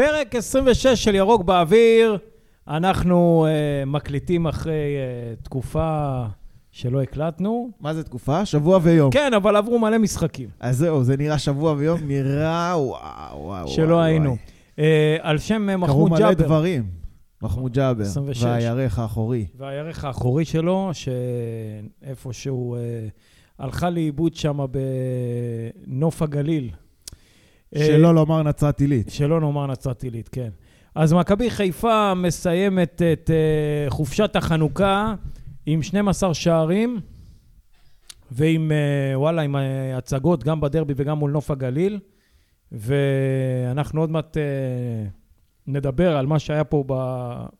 פרק 26 של ירוק באוויר, אנחנו uh, מקליטים אחרי uh, תקופה שלא הקלטנו. מה זה תקופה? שבוע ויום. כן, אבל עברו מלא משחקים. אז זהו, זה נראה שבוע ויום, נראה וואו, וואו. שלא וואו, היינו. Uh, על שם uh, קרו מחמוד מלא ג'אבר. דברים. מחמוד ג'אבר. 26. והירך האחורי. והירך האחורי שלו, שאיפשהו אה, הלכה לאיבוד שם בנוף הגליל. אה, שלא לומר נצרת עילית. שלא נאמר נצרת עילית, כן. אז מכבי חיפה מסיימת את אה, חופשת החנוכה עם 12 שערים, ועם, אה, וואלה, עם הצגות גם בדרבי וגם מול נוף הגליל. ואנחנו עוד מעט נדבר על מה שהיה פה ב...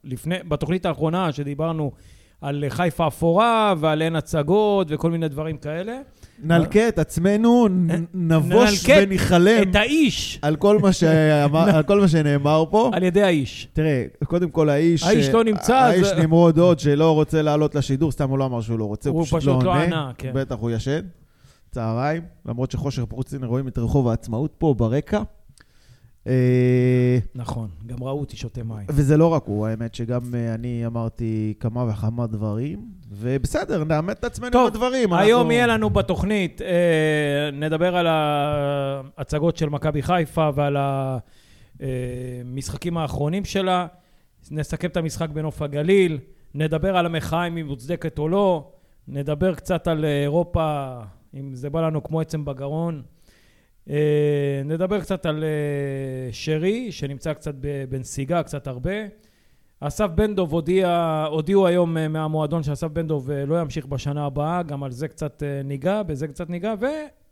לפני, בתוכנית האחרונה, שדיברנו על חיפה אפורה ועל אין הצגות וכל מיני דברים כאלה. נלקה את עצמנו, נ- נבוש וניחלם את האיש על כל מה שאמר- על כל מה שנאמר פה. על ידי האיש. תראה, קודם כל האיש... האיש אה, לא נמצא, האיש נמרוד הוד שלא רוצה לעלות לשידור, סתם הוא לא אמר שהוא לא רוצה, הוא פשוט לא לא. ענה, כן. בטח הוא ישן. צהריים, למרות שחושך הנה רואים את רחוב העצמאות פה ברקע. אה, נכון, גם ראו אותי שותה מים. וזה לא רק הוא, האמת שגם אה, אני אמרתי כמה וכמה דברים, ובסדר, נאמת את עצמנו טוב, בדברים. היום אנחנו- יהיה לנו בתוכנית, אה, נדבר על ההצגות של מכבי חיפה ועל המשחקים האחרונים שלה. נסכם את המשחק בנוף הגליל, נדבר על המחאה אם היא מוצדקת או לא, נדבר קצת על אירופה, אם זה בא לנו כמו עצם בגרון. אה, נדבר קצת על אה, שרי, שנמצא קצת בנסיגה, קצת הרבה. אסף בן דב הודיע, הודיעו היום אה, מהמועדון שאסף בן דב לא ימשיך בשנה הבאה, גם על זה קצת ניגע, בזה קצת ניגע,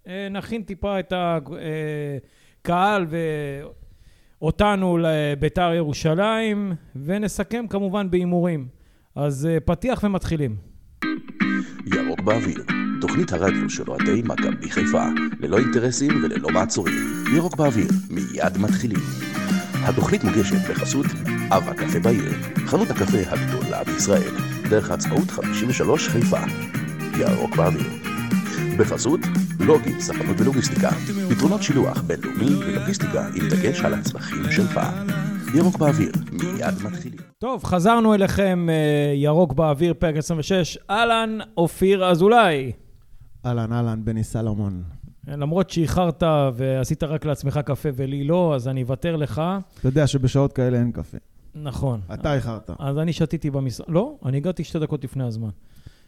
ונכין טיפה את הקהל ואותנו לביתר ירושלים, ונסכם כמובן בהימורים. אז פתיח ומתחילים. ירוק באוויר, תוכנית הרדיו של אוהדי מכבי חיפה, ללא אינטרסים וללא מעצורים. ירוק באוויר, מיד מתחילים. התוכנית מוגשת בחסות אב הקפה בעיר, חנות הקפה הגדולה בישראל, דרך העצמאות 53 חיפה. ירוק באוויר. בחסות לוגי, ספנות ולוגיסטיקה, פתרונות שילוח בינלאומי ולוגיסטיקה עם דגש על הצרכים שלך. ירוק באוויר, מיד מתחילים. טוב, חזרנו אליכם, אה, ירוק באוויר, פרק 26. אהלן, אופיר אזולאי. אהלן, אהלן, בני סלומון. למרות שאיחרת ועשית רק לעצמך קפה ולי לא, אז אני אוותר לך. אתה יודע שבשעות כאלה אין קפה. נכון. אתה איחרת. אז אני שתיתי במשרד. לא, אני הגעתי שתי דקות לפני הזמן.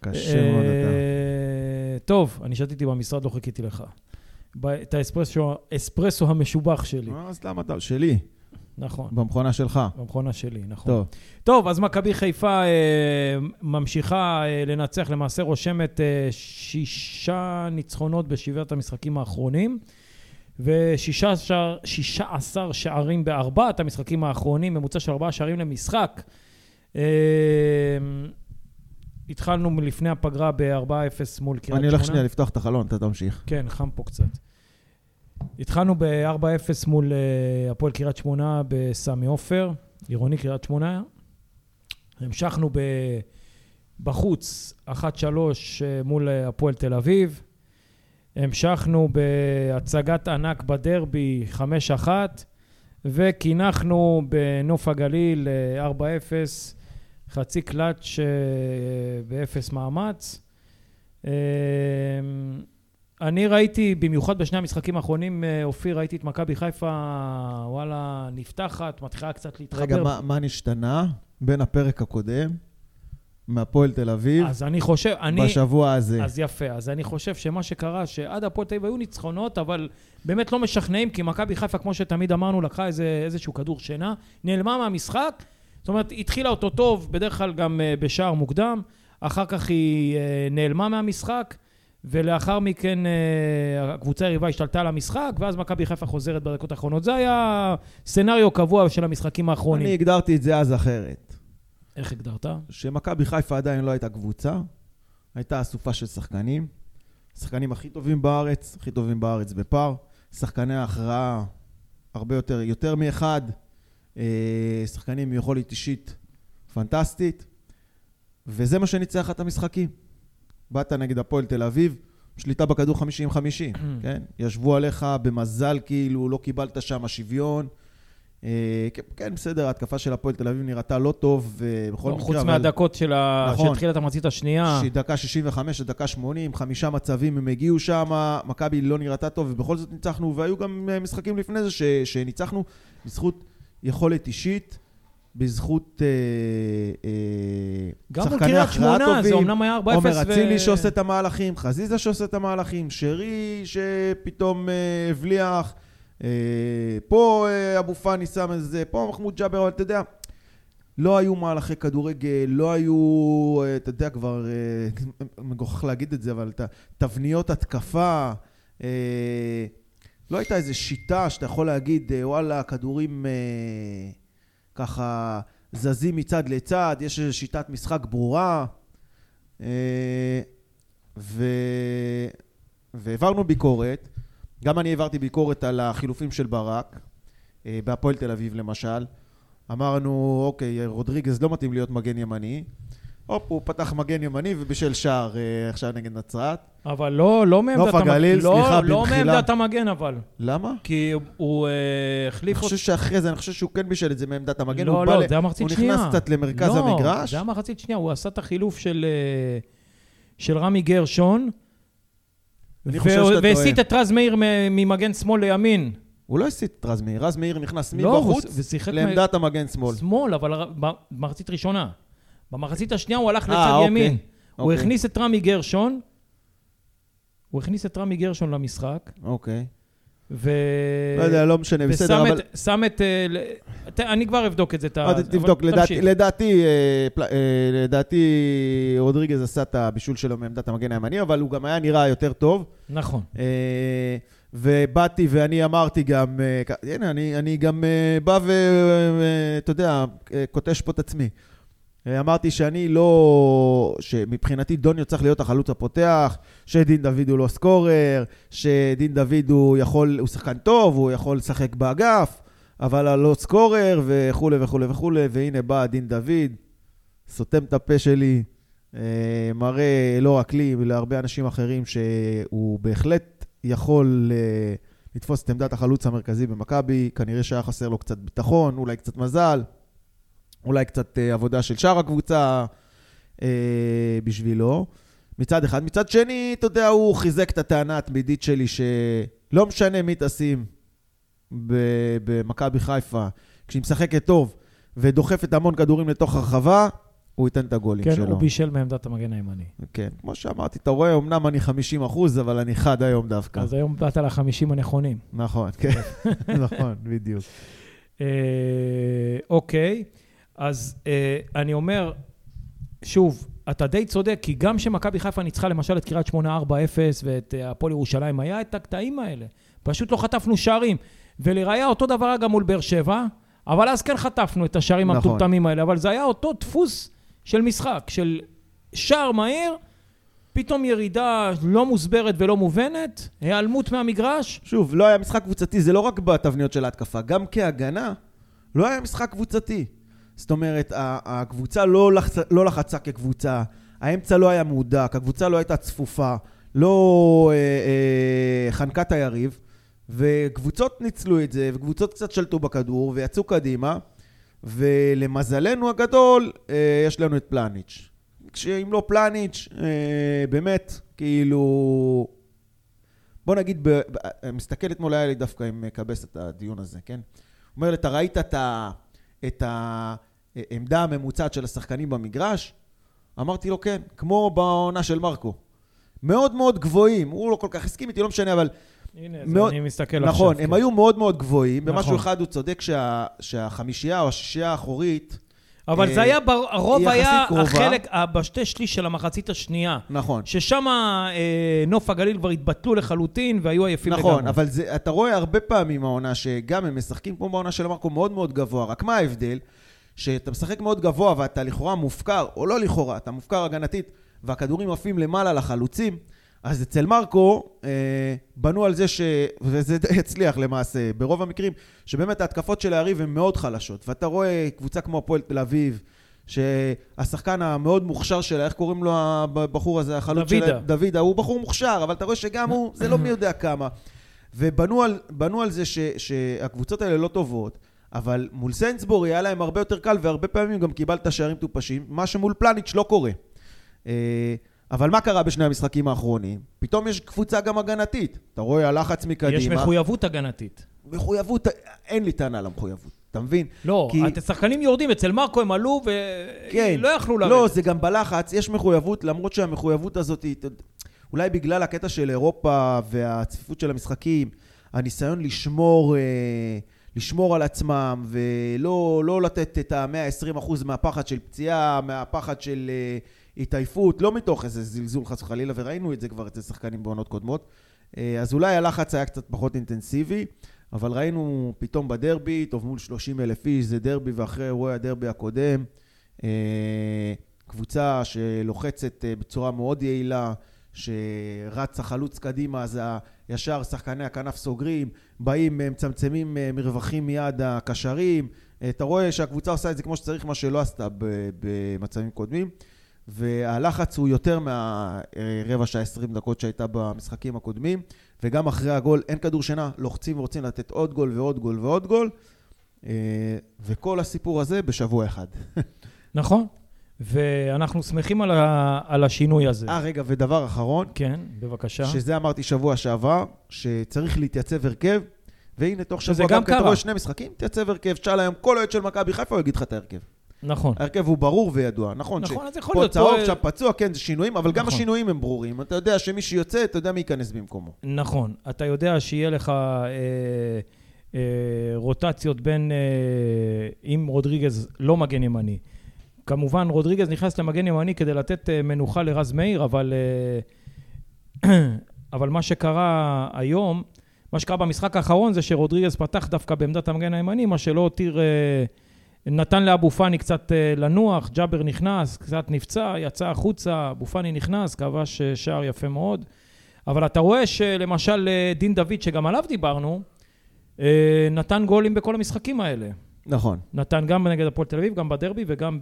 קשה מאוד אתה. אה, טוב, אני שתיתי במשרד, לא חיכיתי לך. את האספרסו המשובח שלי. אז למה אתה? שלי, נכון, במכונה שלך. במכונה שלי, נכון. טוב, טוב, אז מכבי חיפה אה, ממשיכה אה, לנצח, למעשה רושמת אה, שישה ניצחונות בשבעת המשחקים האחרונים, ו-16 שערים בארבעת המשחקים האחרונים, ממוצע של ארבעה שערים למשחק. אה, התחלנו מלפני הפגרה ב-4-0 מול קריית שמונה. אני הולך שנייה לפתוח את החלון, אתה תמשיך. כן, חם פה קצת. התחלנו ב-4-0 מול אה, הפועל קריית שמונה בסמי עופר, עירוני קריית שמונה. המשכנו ב... בחוץ, 1-3 אה, מול אה, הפועל תל אביב. המשכנו בהצגת ענק בדרבי, 5-1. וקינחנו בנוף הגליל, אה, 4-0, חצי קלאץ' באפס מאמץ. אני ראיתי, במיוחד בשני המשחקים האחרונים, אה, אופיר, ראיתי את מכבי חיפה, וואלה, נפתחת, מתחילה קצת להתחבר. רגע, מה- מה נשתנה בין הפרק הקודם, מהפועל תל אביב, אז אני חושב, אני... בשבוע הזה? אז יפה. אז אני חושב שמה שקרה, שעד הפועל תל אביב היו ניצחונות, אבל באמת לא משכנעים, כי מכבי חיפה, כמו שתמיד אמרנו, לקחה איזה, איזשהו כדור שינה, נעלמה מהמשחק. זאת אומרת, התחילה אותו טוב, בדרך כלל גם אה, בשער מוקדם, אחר כך היא אה, נעלמה מהמשחק, ולאחר מכן אה, הקבוצה היריבה השתלטה על המשחק, ואז מכבי חיפה חוזרת בדקות האחרונות. זה היה סצנריו קבוע של המשחקים האחרונים. אני הגדרתי את זה אז אחרת. איך הגדרת? שמכבי חיפה עדיין לא הייתה קבוצה, הייתה אסופה של שחקנים, שחקנים הכי טובים בארץ, הכי טובים בארץ בפער, שחקני ההכרעה הרבה יותר, יותר מאחד, אה, שחקנים עם יכולת אישית פנטסטית, וזה מה שניצח את המשחקים. באת נגד הפועל תל אביב, שליטה בכדור 50-50, כן? ישבו עליך במזל כאילו, לא קיבלת שם שוויון. אה, כן, בסדר, ההתקפה של הפועל תל אביב נראתה לא טוב, ובכל לא, מקרה, חוץ אבל... מהדקות של ה... נכון. שהתחילה את המחצית השנייה. שדקה 65 לדקה 80, חמישה מצבים הם הגיעו שם, מכבי לא נראתה טוב, ובכל זאת ניצחנו, והיו גם אה, משחקים לפני זה ש, שניצחנו בזכות יכולת אישית, בזכות אה, אה, גם מול שחקני קריית הכרעה שמונה, זה טובים. אמנם היה 4-0 ו... עומר אצילי שעושה את המהלכים, חזיזה שעושה את המהלכים, שרי שפתאום אה, הבליח, אה, פה אה, אבו פאני שם איזה, פה מחמוד ג'אבר, אבל אתה יודע, לא היו מהלכי כדורגל, לא היו, אתה יודע כבר, מגוחך להגיד את זה, אבל תבניות התקפה, לא הייתה איזו שיטה שאתה יכול להגיד, וואלה, הכדורים ככה זזים מצד לצד, יש איזו שיטת משחק ברורה. אה, ו... והעברנו ביקורת, גם אני העברתי ביקורת על החילופים של ברק, אה, בהפועל תל אביב למשל. אמרנו, אוקיי, רודריגז לא מתאים להיות מגן ימני. הופ, הוא פתח מגן ימני ובישל שער אה, עכשיו נגד נצרת. אבל לא, לא מעמדת נוף הגליל, לא, סליחה, לא במחילה. מעמדת המגן, אבל. למה? כי הוא אה, אני החליף חושב שאחרי זה, אני חושב שהוא כן בישל את זה מעמדת המגן. לא, לא, זה היה מחצית הוא שנייה. נכנס קצת למרכז לא, המגרש. זה היה מחצית שנייה, הוא עשה את החילוף של, אה, של רמי גרשון. אני ו- חושב שאתה טועה. והסיט את רז מאיר מ- ממגן שמאל לימין. הוא לא הסיט את רז מאיר, רז מאיר נכנס לא, מבחוץ לעמדת המגן שמאל. שמאל, אבל במחצית ראשונה. במחצית השנייה הוא הלך אה, לצד אוקיי, ימין. הוא אוקיי. הכניס את רמי גרשון, הוא הכניס את רמי גרשון למשחק, אוקיי. ו... לא יודע, לא משנה, בסדר, ושם אבל... את, שם את... אה, אני כבר אבדוק את זה. את ה- עוד אבל תבדוק, לדעתי-. לדעתי, אה, אה, לדעתי רודריגז עשה את הבישול שלו מעמדת המגן הימני, אבל הוא גם היה נראה יותר טוב. נכון. ובאתי ואני אמרתי גם, הנה, אני, אני גם בא ואתה יודע, קוטש פה את עצמי. אה, אמרתי שאני לא... שמבחינתי דוניו צריך להיות החלוץ הפותח, שדין דוד הוא לא סקורר, שדין דוד הוא יכול, הוא שחקן טוב, הוא יכול לשחק באגף, אבל לא סקורר וכולי וכולי וכולי, והנה בא דין דוד, סותם את הפה שלי, אה, מראה לא רק לי, להרבה אנשים אחרים שהוא בהחלט יכול אה, לתפוס את עמדת החלוץ המרכזי במכבי, כנראה שהיה חסר לו קצת ביטחון, אולי קצת מזל, אולי קצת אה, עבודה של שאר הקבוצה אה, בשבילו. מצד אחד. מצד שני, אתה יודע, הוא חיזק את הטענה התמידית שלי שלא משנה מי תשים במכבי חיפה, כשהיא משחקת טוב ודוחפת המון כדורים לתוך הרחבה, הוא ייתן את הגולים כן, שלו. הוא בישל מעמדת המגן הימני. כן, כמו שאמרתי, אתה רואה, אמנם אני 50 אחוז, אבל אני חד היום דווקא. אז היום באת לחמישים הנכונים. נכון, כן, נכון, בדיוק. אה, אוקיי, אז אה, אני אומר, שוב, אתה די צודק, כי גם כשמכבי חיפה ניצחה למשל את קריית שמונה 4-0 ואת אה, הפועל ירושלים, היה את הקטעים האלה. פשוט לא חטפנו שערים. ולראיה, אותו דבר גם מול באר שבע, אבל אז כן חטפנו את השערים נכון. המטומטמים האלה, אבל זה היה אותו דפוס של משחק, של שער מהיר, פתאום ירידה לא מוסברת ולא מובנת, היעלמות מהמגרש. שוב, לא היה משחק קבוצתי, זה לא רק בתבניות של ההתקפה, גם כהגנה, לא היה משחק קבוצתי. זאת אומרת, ה- הקבוצה לא, לחצ... לא לחצה כקבוצה, האמצע לא היה מהודק, הקבוצה לא הייתה צפופה, לא אה, אה, חנקה את היריב, וקבוצות ניצלו את זה, וקבוצות קצת שלטו בכדור, ויצאו קדימה, ולמזלנו הגדול, אה, יש לנו את פלניץ'. כשאם לא פלניץ', אה, באמת, כאילו... בוא נגיד, ב, ב, מסתכל אתמול היה לי דווקא עם קבס את הדיון הזה, כן? אומר לי, אתה ראית את, ה, את העמדה הממוצעת של השחקנים במגרש? אמרתי לו, כן, כמו בעונה של מרקו. מאוד מאוד גבוהים, הוא לא כל כך הסכים איתי, לא משנה, אבל הנה, מאוד- אני מסתכל נכון, עכשיו. הם כן. היו מאוד מאוד גבוהים. נכון. במשהו אחד הוא צודק שה, שהחמישייה או השישייה האחורית, אבל אה, זה היה, הרוב היה קרובה. החלק, ה- בשתי שליש של המחצית השנייה. נכון. ששם אה, נוף הגליל כבר התבטלו לחלוטין והיו עייפים לגמרי. נכון, אבל זה, אתה רואה הרבה פעמים העונה שגם הם משחקים כמו בעונה של מרקו מאוד מאוד גבוה, רק מה ההבדל? שאתה משחק מאוד גבוה ואתה לכאורה מופקר, או לא לכאורה, אתה מופקר הגנתית, והכדורים עפים למעלה לחלוצים, אז אצל מרקו אה, בנו על זה ש... וזה הצליח למעשה, ברוב המקרים, שבאמת ההתקפות של היריב הן מאוד חלשות, ואתה רואה קבוצה כמו הפועל תל אביב, שהשחקן המאוד מוכשר שלה, איך קוראים לו הבחור הזה, החלוץ. שלה? דוידה, הוא בחור מוכשר, אבל אתה רואה שגם הוא, זה לא מי יודע כמה. ובנו על, בנו על זה ש, שהקבוצות האלה לא טובות, אבל מול סיינסבורג היה להם הרבה יותר קל, והרבה פעמים גם קיבלת שערים מטופשים, מה שמול פלניץ' לא קורה. אה, אבל מה קרה בשני המשחקים האחרונים? פתאום יש קבוצה גם הגנתית. אתה רואה הלחץ מקדימה. יש מחויבות הגנתית. מחויבות, אין לי טענה למחויבות, אתה מבין? לא, כי- השחקנים יורדים, אצל מרקו הם עלו כן. ולא יכלו לרדת. לא, זה גם בלחץ, יש מחויבות, למרות שהמחויבות הזאת, אולי בגלל הקטע של אירופה והצפיפות של המשחקים, הניסיון לשמור, אה, לשמור על עצמם ולא לא לתת את ה-120% מהפחד של פציעה, מהפחד של אה, התעייפות, לא מתוך איזה זלזול חס וחלילה, וראינו את זה כבר אצל שחקנים בעונות קודמות. אה, אז אולי הלחץ היה קצת פחות אינטנסיבי, אבל ראינו פתאום בדרבי, טוב מול 30 אלף איש, זה דרבי ואחרי אירועי הדרבי הקודם, אה, קבוצה שלוחצת אה, בצורה מאוד יעילה, שרץ החלוץ קדימה, אז ישר שחקני הכנף סוגרים, באים, אה, מצמצמים אה, מרווחים מיד הקשרים. אה, אתה רואה שהקבוצה עושה את זה כמו שצריך, מה שלא עשתה במצבים קודמים. והלחץ הוא יותר מהרבע שעה 20 דקות שהייתה במשחקים הקודמים, וגם אחרי הגול אין כדור שינה, לוחצים ורוצים לתת עוד גול ועוד גול ועוד גול, וכל הסיפור הזה בשבוע אחד. נכון, ואנחנו שמחים על, ה... על השינוי הזה. אה, רגע, ודבר אחרון, כן, בבקשה. שזה אמרתי שבוע שעבר, שצריך להתייצב הרכב, והנה תוך שבוע גם גם כי אתה. רואה שני משחקים, תייצב הרכב, תשאל היום כל אוהד של מכבי חיפה, הוא יגיד לך את ההרכב. נכון. ההרכב הוא ברור וידוע, נכון? נכון, אז יכול פה להיות צהוב, פה- שם פצוע, כן, זה שינויים, אבל גם נכון. השינויים הם ברורים. אתה יודע שמי שיוצא, אתה יודע מי ייכנס במקומו. נכון. אתה יודע שיהיה לך אה, אה, רוטציות בין... אה, אם רודריגז לא מגן ימני. כמובן, רודריגז נכנס למגן ימני כדי לתת אה, מנוחה לרז מאיר, אבל, אה, אבל מה שקרה היום, מה שקרה במשחק האחרון זה שרודריגז פתח דווקא בעמדת המגן הימני, מה שלא הותיר... אה, נתן לאבו פאני קצת לנוח, ג'אבר נכנס, קצת נפצע, יצא החוצה, אבו פאני נכנס, כבש שער יפה מאוד. אבל אתה רואה שלמשל דין דוד, שגם עליו דיברנו, נתן גולים בכל המשחקים האלה. נכון. נתן גם נגד הפועל תל אביב, גם בדרבי וגם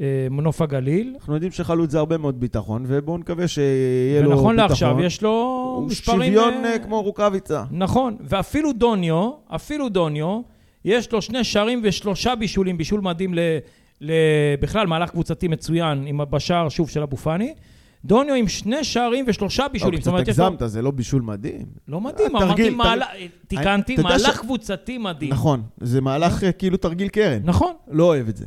במנוף הגליל. אנחנו יודעים שחלוץ זה הרבה מאוד ביטחון, ובואו נקווה שיהיה לו ביטחון. ונכון לעכשיו, יש לו הוא מספרים... שוויון אה, אה, כמו רוקאביצה. נכון, ואפילו דוניו, אפילו דוניו, יש לו שני שערים ושלושה בישולים, בישול מדהים ל... ל... בכלל, מהלך קבוצתי מצוין, עם בשער שוב של אבו פאני. דוניו עם שני שערים ושלושה בישולים. אבל קצת הגזמת, זה לא בישול מדהים. לא מדהים, אמרתי. מהלך, תיקנתי, מהלך קבוצתי מדהים. נכון, זה מהלך אה, כאילו תרגיל קרן. נכון. לא אוהב את זה,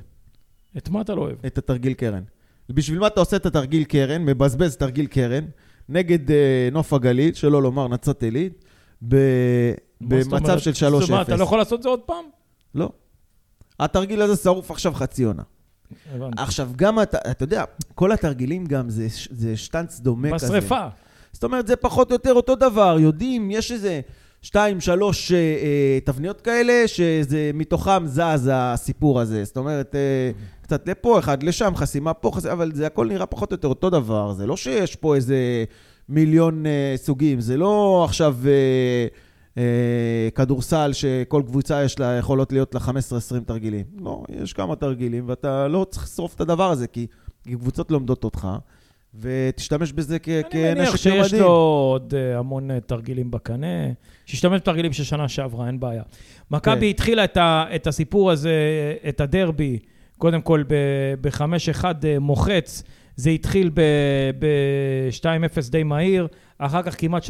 את מה אתה לא אוהב? את התרגיל קרן. בשביל מה אתה עושה את התרגיל קרן, מבזבז תרגיל קרן, נגד אה, נוף הגליל, שלא לומר נצרת עילית, ב- זאת במצב אומרת? של 3-0. זאת אומרת, אתה לא יכול לעשות את זה עוד פעם? לא. התרגיל הזה שרוף עכשיו חצי עונה. הבנתי. עכשיו, גם אתה, אתה יודע, כל התרגילים גם זה, זה שטנץ דומה כזה. בשריפה. זאת אומרת, זה פחות או יותר אותו דבר, יודעים, יש איזה שתיים, שלוש אה, אה, תבניות כאלה, שזה מתוכם זז הסיפור הזה. זאת אומרת, אה, קצת לפה, אחד לשם, חסימה פה, חסימה, אבל זה הכל נראה פחות או יותר אותו דבר. זה לא שיש פה איזה מיליון אה, סוגים, זה לא עכשיו אה, כדורסל שכל קבוצה יש לה, יכולות להיות לה 15-20 תרגילים. לא, יש כמה תרגילים, ואתה לא צריך לשרוף את הדבר הזה, כי, כי קבוצות לומדות אותך. ותשתמש בזה כ- אני כנשק מניח שיש ממדים. לו עוד אה, המון אה, תרגילים בקנה. שישתמש בתרגילים של שנה שעברה, אין בעיה. מכבי כן. התחילה את ה- את הסיפור הזה, את הדרבי, קודם כל ב-5-1 מוחץ. זה התחיל ב-2-0 די מהיר, אחר כך כמעט 3-0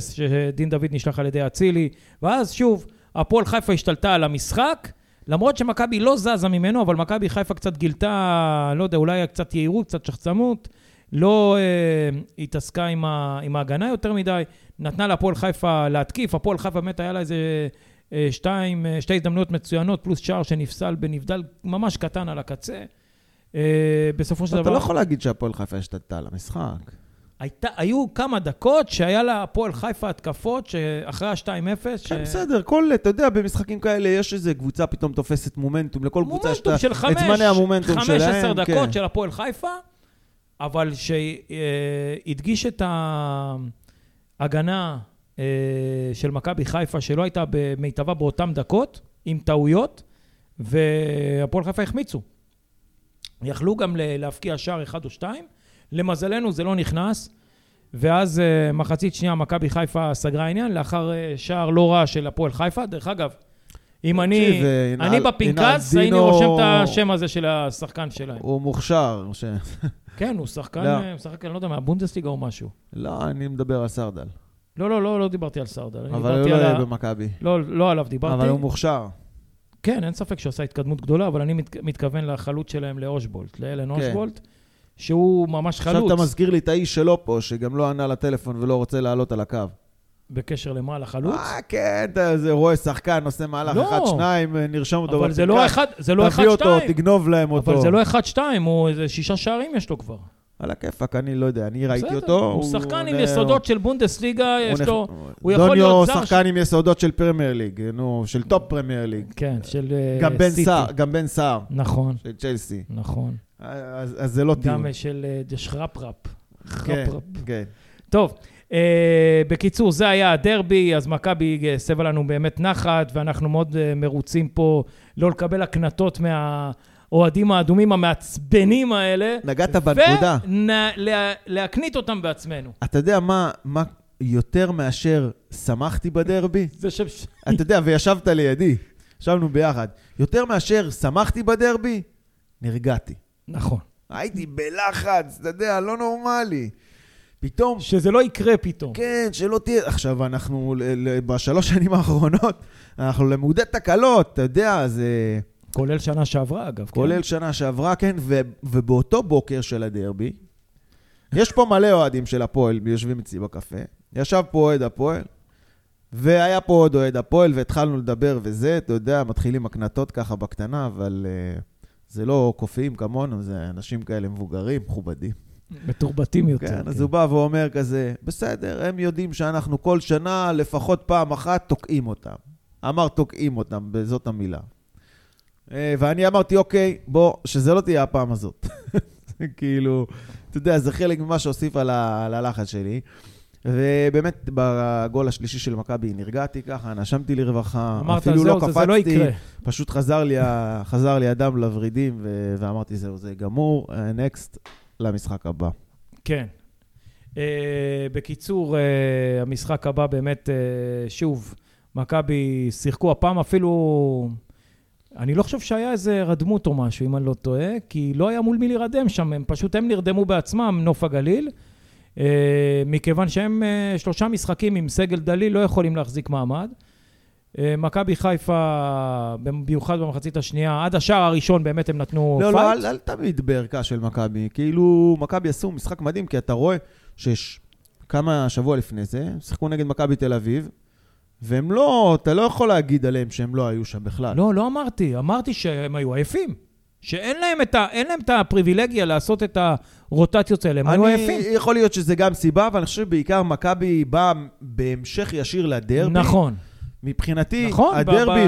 שדין דוד נשלח על ידי אצילי, ואז שוב, הפועל חיפה השתלטה על המשחק, למרות שמכבי לא זזה ממנו, אבל מכבי חיפה קצת גילתה, לא יודע, אולי קצת יהירות, קצת שחצנות, לא אה, התעסקה עם, ה, עם ההגנה יותר מדי, נתנה להפועל חיפה להתקיף, הפועל חיפה באמת היה לה איזה אה, שתיים, אה, שתי הזדמנויות מצוינות, פלוס שער שנפסל בנבדל ממש קטן על הקצה. אה, בסופו של אתה דבר... לא יכול להגיד שהפועל חיפה השתלטה על המשחק. הייתה, היו כמה דקות שהיה להפועל חיפה התקפות שאחרי ה-2-0, ש... כן, בסדר, כל, אתה יודע, במשחקים כאלה יש איזה קבוצה פתאום תופסת מומנטום, לכל קבוצה יש את מומנטום של את חמש, זמני המומנטום חמש, שלהם. עשר כן. דקות של הפועל חיפה, אבל שהדגיש את ההגנה אה, של מכבי חיפה, שלא הייתה במיטבה באותן דקות, עם טעויות, והפועל חיפה החמיצו. יכלו גם להבקיע שער אחד או שתיים, למזלנו זה לא נכנס, ואז אה, מחצית שנייה מכבי חיפה סגרה עניין, לאחר אה, שער לא רע של הפועל חיפה. דרך אגב, אם אני, אה, אני בפנקס, הייתי רושם את השם הזה של השחקן שלהם. הוא מוכשר. ש... כן, הוא שחקן, לא. משחק, אני לא יודע, מהבונדסליגה או משהו. לא, אני מדבר על סרדל. לא, לא, לא, לא דיברתי על סרדל. אבל הוא לא על יהיה ה... במכבי. לא, לא עליו דיברתי. אבל הוא מוכשר. כן, אין ספק שהוא עשה התקדמות גדולה, אבל אני מת, מתכוון לחלוץ שלהם לאושבולט, לאלן כן. אושבולט, שהוא ממש עכשיו חלוץ. אתה מזכיר לי את האיש שלו פה, שגם לא ענה לטלפון ולא רוצה לעלות על הקו. בקשר למה? לחלוץ? אה, כן, אתה זה רואה שחקן, עושה מהלך לא. אחד, שניים, נרשום אותו אבל זה לא אחד, זה לא אחד, תביא אותו, שתיים. תגנוב להם אותו. אבל זה לא אחד, שתיים, הוא איזה שישה שערים יש לו כבר. על הכיפאק, אני לא יודע, אני ראיתי אותו. הוא שחקן עם יסודות של בונדסליגה, יש לו... הוא יכול דוניו להיות זר שחקן עם יסודות של Premier League, נו, של top Premier League. כן, של אה, סיטי. גם בן סער, נכון, של צ'לסי. נכון. אז זה לא טיעון. גם אה, של אה, דשרפרפ. כן. כן. טוב, אה, בקיצור, זה היה הדרבי, אז מכבי אה, הסבה לנו באמת נחת, ואנחנו מאוד אה, מרוצים פה לא לקבל הקנטות מהאוהדים האדומים המעצבנים האלה. נגעת בנקודה. ולהקנית אותם בעצמנו. אתה יודע מה, מה יותר מאשר שמחתי בדרבי? זה ש... אתה יודע, וישבת לידי, ישבנו ביחד. יותר מאשר שמחתי בדרבי, נרגעתי. נכון. הייתי בלחץ, אתה יודע, לא נורמלי. פתאום, שזה לא יקרה פתאום. כן, שלא תהיה... עכשיו, אנחנו בשלוש שנים האחרונות, אנחנו למודי תקלות, אתה יודע, זה... כולל שנה שעברה, אגב. כן? כולל שנה שעברה, כן, ו- ובאותו בוקר של הדרבי, יש פה מלא אוהדים של הפועל, יושבים אצלי בקפה. ישב פה אוהד הפועל, והיה פה עוד אוהד הפועל, והתחלנו לדבר וזה, אתה יודע, מתחילים הקנטות ככה בקטנה, אבל uh, זה לא קופאים כמונו, זה אנשים כאלה מבוגרים, מכובדים. מתורבתים יותר. כן, אז הוא בא ואומר כזה, בסדר, הם יודעים שאנחנו כל שנה, לפחות פעם אחת, תוקעים אותם. אמר תוקעים אותם, זאת המילה. אה, ואני אמרתי, אוקיי, בוא, שזה לא תהיה הפעם הזאת. כאילו, אתה יודע, זה חלק ממה שהוסיף על הלחץ שלי. ובאמת, בגול השלישי של מכבי נרגעתי ככה, נשמתי לרווחה, אמרת, אפילו לא זהו, זה- זה לא קפצתי, יקרה. פשוט חזר לי, חזר לי הדם לוורידים, ו- ואמרתי, זהו, זה גמור, נקסט למשחק הבא. כן. Uh, בקיצור, אה, המשחק הבא באמת, אה, שוב, מכבי שיחקו הפעם אפילו... אני לא חושב שהיה איזה הירדמות או משהו, אם אני לא טועה, כי לא היה מול מי להירדם שם, הם פשוט, הם נרדמו בעצמם, נוף הגליל, אה, מכיוון שהם אה, שלושה משחקים עם סגל דליל לא יכולים להחזיק מעמד. אה, מכבי חיפה, במיוחד במחצית השנייה, עד השער הראשון באמת הם נתנו לא, fight. לא, אל, אל תמיד בערכה של מכבי. כאילו, מכבי עשו משחק מדהים, כי אתה רואה שיש כמה שבוע לפני זה, שיחקו נגד מכבי תל אביב, והם לא, אתה לא יכול להגיד עליהם שהם לא היו שם בכלל. לא, לא אמרתי. אמרתי שהם היו עייפים. שאין להם את, ה, להם את הפריבילגיה לעשות את הרוטציות האלה, הם היו עייפים. יכול להיות שזה גם סיבה, אבל אני חושב שבעיקר מכבי באה בהמשך ישיר לדרבי. נכון, מבחינתי, נכון, הדרבי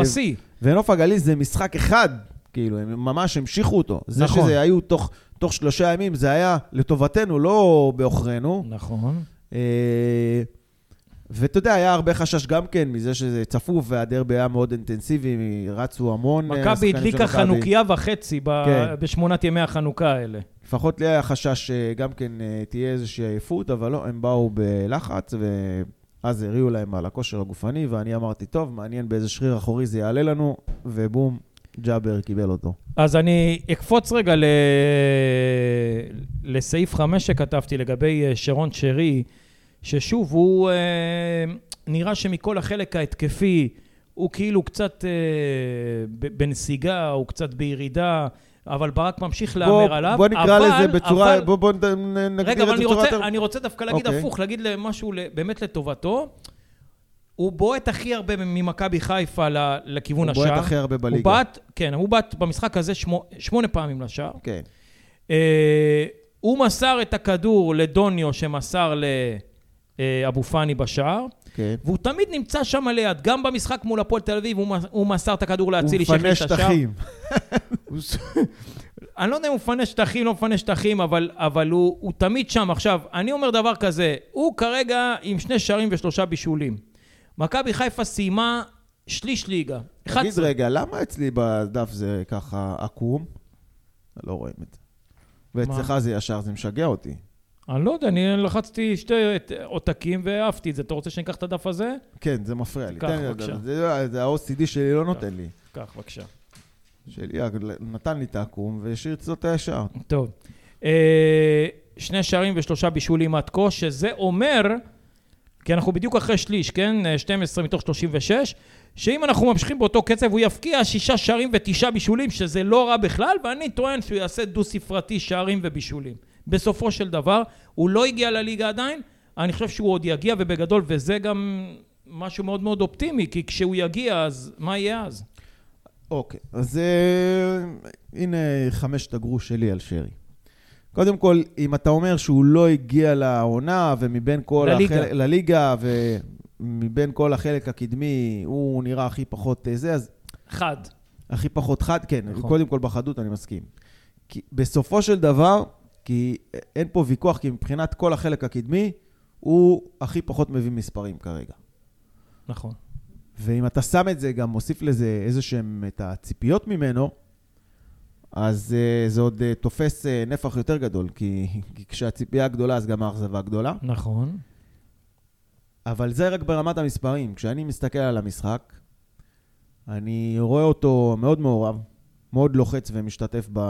בשיא. ונוף הגליל זה משחק אחד, כאילו, הם ממש המשיכו אותו. זה נכון. שזה היו תוך, תוך שלושה ימים, זה היה לטובתנו, לא בעוכרינו. נכון. אה, ואתה יודע, היה הרבה חשש גם כן מזה שזה צפוף והדרבי היה מאוד אינטנסיבי, רצו המון אה, מכבי הדליקה. חנוכיה וחצי ב- כן. בשמונת ימי החנוכה האלה. לפחות לי היה חשש שגם כן אה, תהיה איזושהי עייפות, אבל לא, הם באו בלחץ, ואז הריעו להם על הכושר הגופני, ואני אמרתי, טוב, מעניין באיזה שריר אחורי זה יעלה לנו, ובום, ג'אבר קיבל אותו. אז אני אקפוץ רגע ל... לסעיף 5 שכתבתי לגבי אה, שרון שרי, ששוב, הוא אה, נראה שמכל החלק ההתקפי, הוא כאילו קצת אה, בנסיגה, הוא קצת בירידה, אבל ברק ממשיך להמר עליו. בוא נקרא אבל- לזה בצורה, אבל- בוא, בוא נ- נ- נגדיר רגע, אבל את זה אני בצורה רוצה, יותר... אני רוצה דווקא להגיד אוקיי. הפוך, להגיד משהו ל- באמת לטובתו. הוא בועט הכי הרבה ממכבי חיפה ל- לכיוון הוא השער. בועט הכי הרבה הוא בליגה. בעט, כן, הוא בעט במשחק הזה שמו, שמונה פעמים לשער. כן. אה, הוא מסר את הכדור לדוניו שמסר לאבו פאני בשער, כן. והוא תמיד נמצא שם ליד, גם במשחק מול הפועל תל אביב, הוא, הוא מסר את הכדור הוא לאצילי מפנה שהכניס את השער. שטחים. אני לא יודע אם הוא מפנה שטחים, לא מפנה שטחים, אבל, אבל הוא, הוא תמיד שם. עכשיו, אני אומר דבר כזה, הוא כרגע עם שני שערים ושלושה בישולים. מכבי חיפה סיימה שליש ליגה. תגיד 11. רגע, למה אצלי בדף זה ככה עקום? לא רואים את זה. ואצלך זה ישר, זה משגע אותי. אני לא יודע, אני לחצתי שתי עותקים והעפתי את זה. אתה רוצה שאני אקח את הדף הזה? כן, זה מפריע לי. קח, בבקשה. זה- זה ה-OCD שלי לא נותן לי. קח, בבקשה. שלי נתן לי את העקום והשאיר את הישר. טוב. אה, שני שערים ושלושה בישולים עד כה, שזה אומר, כי אנחנו בדיוק אחרי שליש, כן? אה, 12 מתוך 36, שאם אנחנו ממשיכים באותו קצב, הוא יפקיע שישה שערים ותשעה בישולים, שזה לא רע בכלל, ואני טוען שהוא יעשה דו-ספרתי שערים ובישולים. בסופו של דבר, הוא לא הגיע לליגה עדיין, אני חושב שהוא עוד יגיע, ובגדול, וזה גם משהו מאוד מאוד אופטימי, כי כשהוא יגיע, אז מה יהיה אז? אוקיי, אז אה, הנה חמשת הגרוש שלי על שרי. קודם כל, אם אתה אומר שהוא לא הגיע לעונה, ומבין כל... לליגה. החלק, לליגה, ומבין כל החלק הקדמי, הוא נראה הכי פחות אה, זה, אז חד. הכי פחות חד, כן. נכון. קודם כל בחדות אני מסכים. כי בסופו של דבר, כי אין פה ויכוח, כי מבחינת כל החלק הקדמי, הוא הכי פחות מביא מספרים כרגע. נכון. ואם אתה שם את זה, גם מוסיף לזה איזה שהם את הציפיות ממנו, אז uh, זה עוד uh, תופס uh, נפח יותר גדול, כי, כי כשהציפייה גדולה, אז גם האכזבה גדולה. נכון. אבל זה רק ברמת המספרים. כשאני מסתכל על המשחק, אני רואה אותו מאוד מעורב, מאוד לוחץ ומשתתף ב,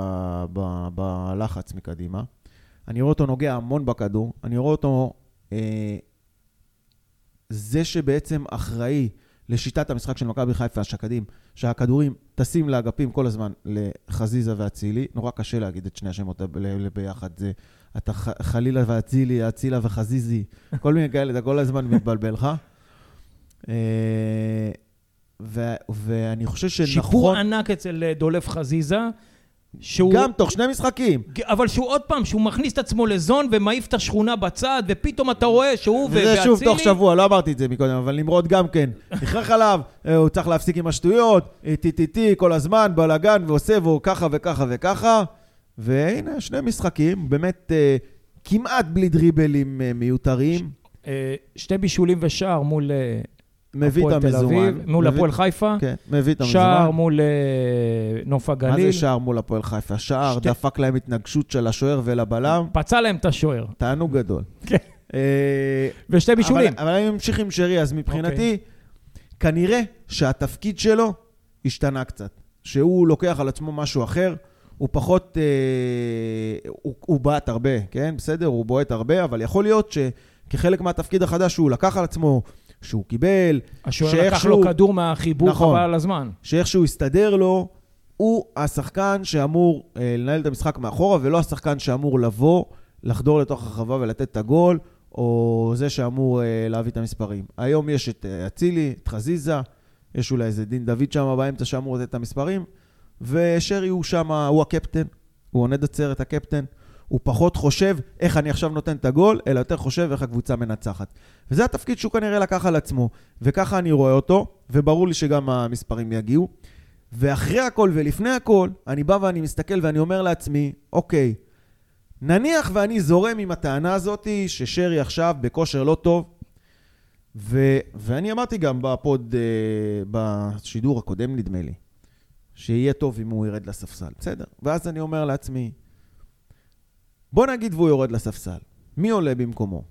ב, בלחץ מקדימה. אני רואה אותו נוגע המון בכדור. אני רואה אותו אה, זה שבעצם אחראי לשיטת המשחק של מכבי חיפה, השקדים, שהכדורים טסים לאגפים כל הזמן לחזיזה ואצילי. נורא קשה להגיד את שני השמות ביחד. זה, אתה ח- חלילה ואצילי, אצילה וחזיזי, כל מיני כאלה, אתה כל הזמן מתבלבל לך. אה, ו- ואני חושב שנכון... שיפור ענק אצל אה, דולף חזיזה, שהוא... גם תוך שני משחקים. אבל שהוא עוד פעם, שהוא מכניס את עצמו לזון ומעיף את השכונה בצד, ופתאום אתה רואה שהוא ו- וזה שוב ואצילי... תוך שבוע, לא אמרתי את זה מקודם, אבל נמרוד גם כן. נכרח עליו, אה, הוא צריך להפסיק עם השטויות, אה, טי-טי-טי כל הזמן, בלאגן, ועושה, והוא ככה וככה וככה. והנה, שני משחקים, באמת אה, כמעט בלי דריבלים אה, מיותרים. אה, שתי בישולים ושער מול אה, מביא את המזומן. מול הפועל חיפה, כן, מביא את המזומן. שער מול אה, נוף מה הגליל, זה שער מול הפועל חיפה? שער שתי- דפק להם התנגשות של השוער ולבלם, פצע להם את השוער. תענוג גדול. כן. אה, ושתי בישולים. אבל, אבל אני ממשיך עם שרי, אז מבחינתי, כנראה שהתפקיד שלו השתנה קצת. שהוא לוקח על עצמו משהו אחר, הוא פחות... אה, הוא, הוא בעט הרבה, כן? בסדר, הוא בועט הרבה, אבל יכול להיות שכחלק מהתפקיד החדש שהוא לקח על עצמו, שהוא קיבל, השוער לקח לו כדור מהחיבור נכון. חבל על הזמן. שאיכשהו יסתדר לו, הוא השחקן שאמור אה, לנהל את המשחק מאחורה, ולא השחקן שאמור לבוא, לחדור לתוך הרחבה ולתת את הגול, או זה שאמור אה, להביא את המספרים. היום יש את אה, אצילי, את חזיזה, יש אולי איזה דין דוד שם באמצע שאמור לתת את המספרים, ושרי הוא שם, הוא הקפטן, הוא עונד עצרת הקפטן. הוא פחות חושב איך אני עכשיו נותן את הגול, אלא יותר חושב איך הקבוצה מנצחת. וזה התפקיד שהוא כנראה לקח על עצמו, וככה אני רואה אותו, וברור לי שגם המספרים יגיעו. ואחרי הכל ולפני הכל, אני בא ואני מסתכל ואני אומר לעצמי, אוקיי, נניח ואני זורם עם הטענה הזאת ששרי עכשיו בכושר לא טוב, ו- ואני אמרתי גם בפוד, אה, בשידור הקודם נדמה לי, שיהיה טוב אם הוא ירד לספסל, בסדר. ואז אני אומר לעצמי, בוא נגיד והוא יורד לספסל, מי עולה במקומו?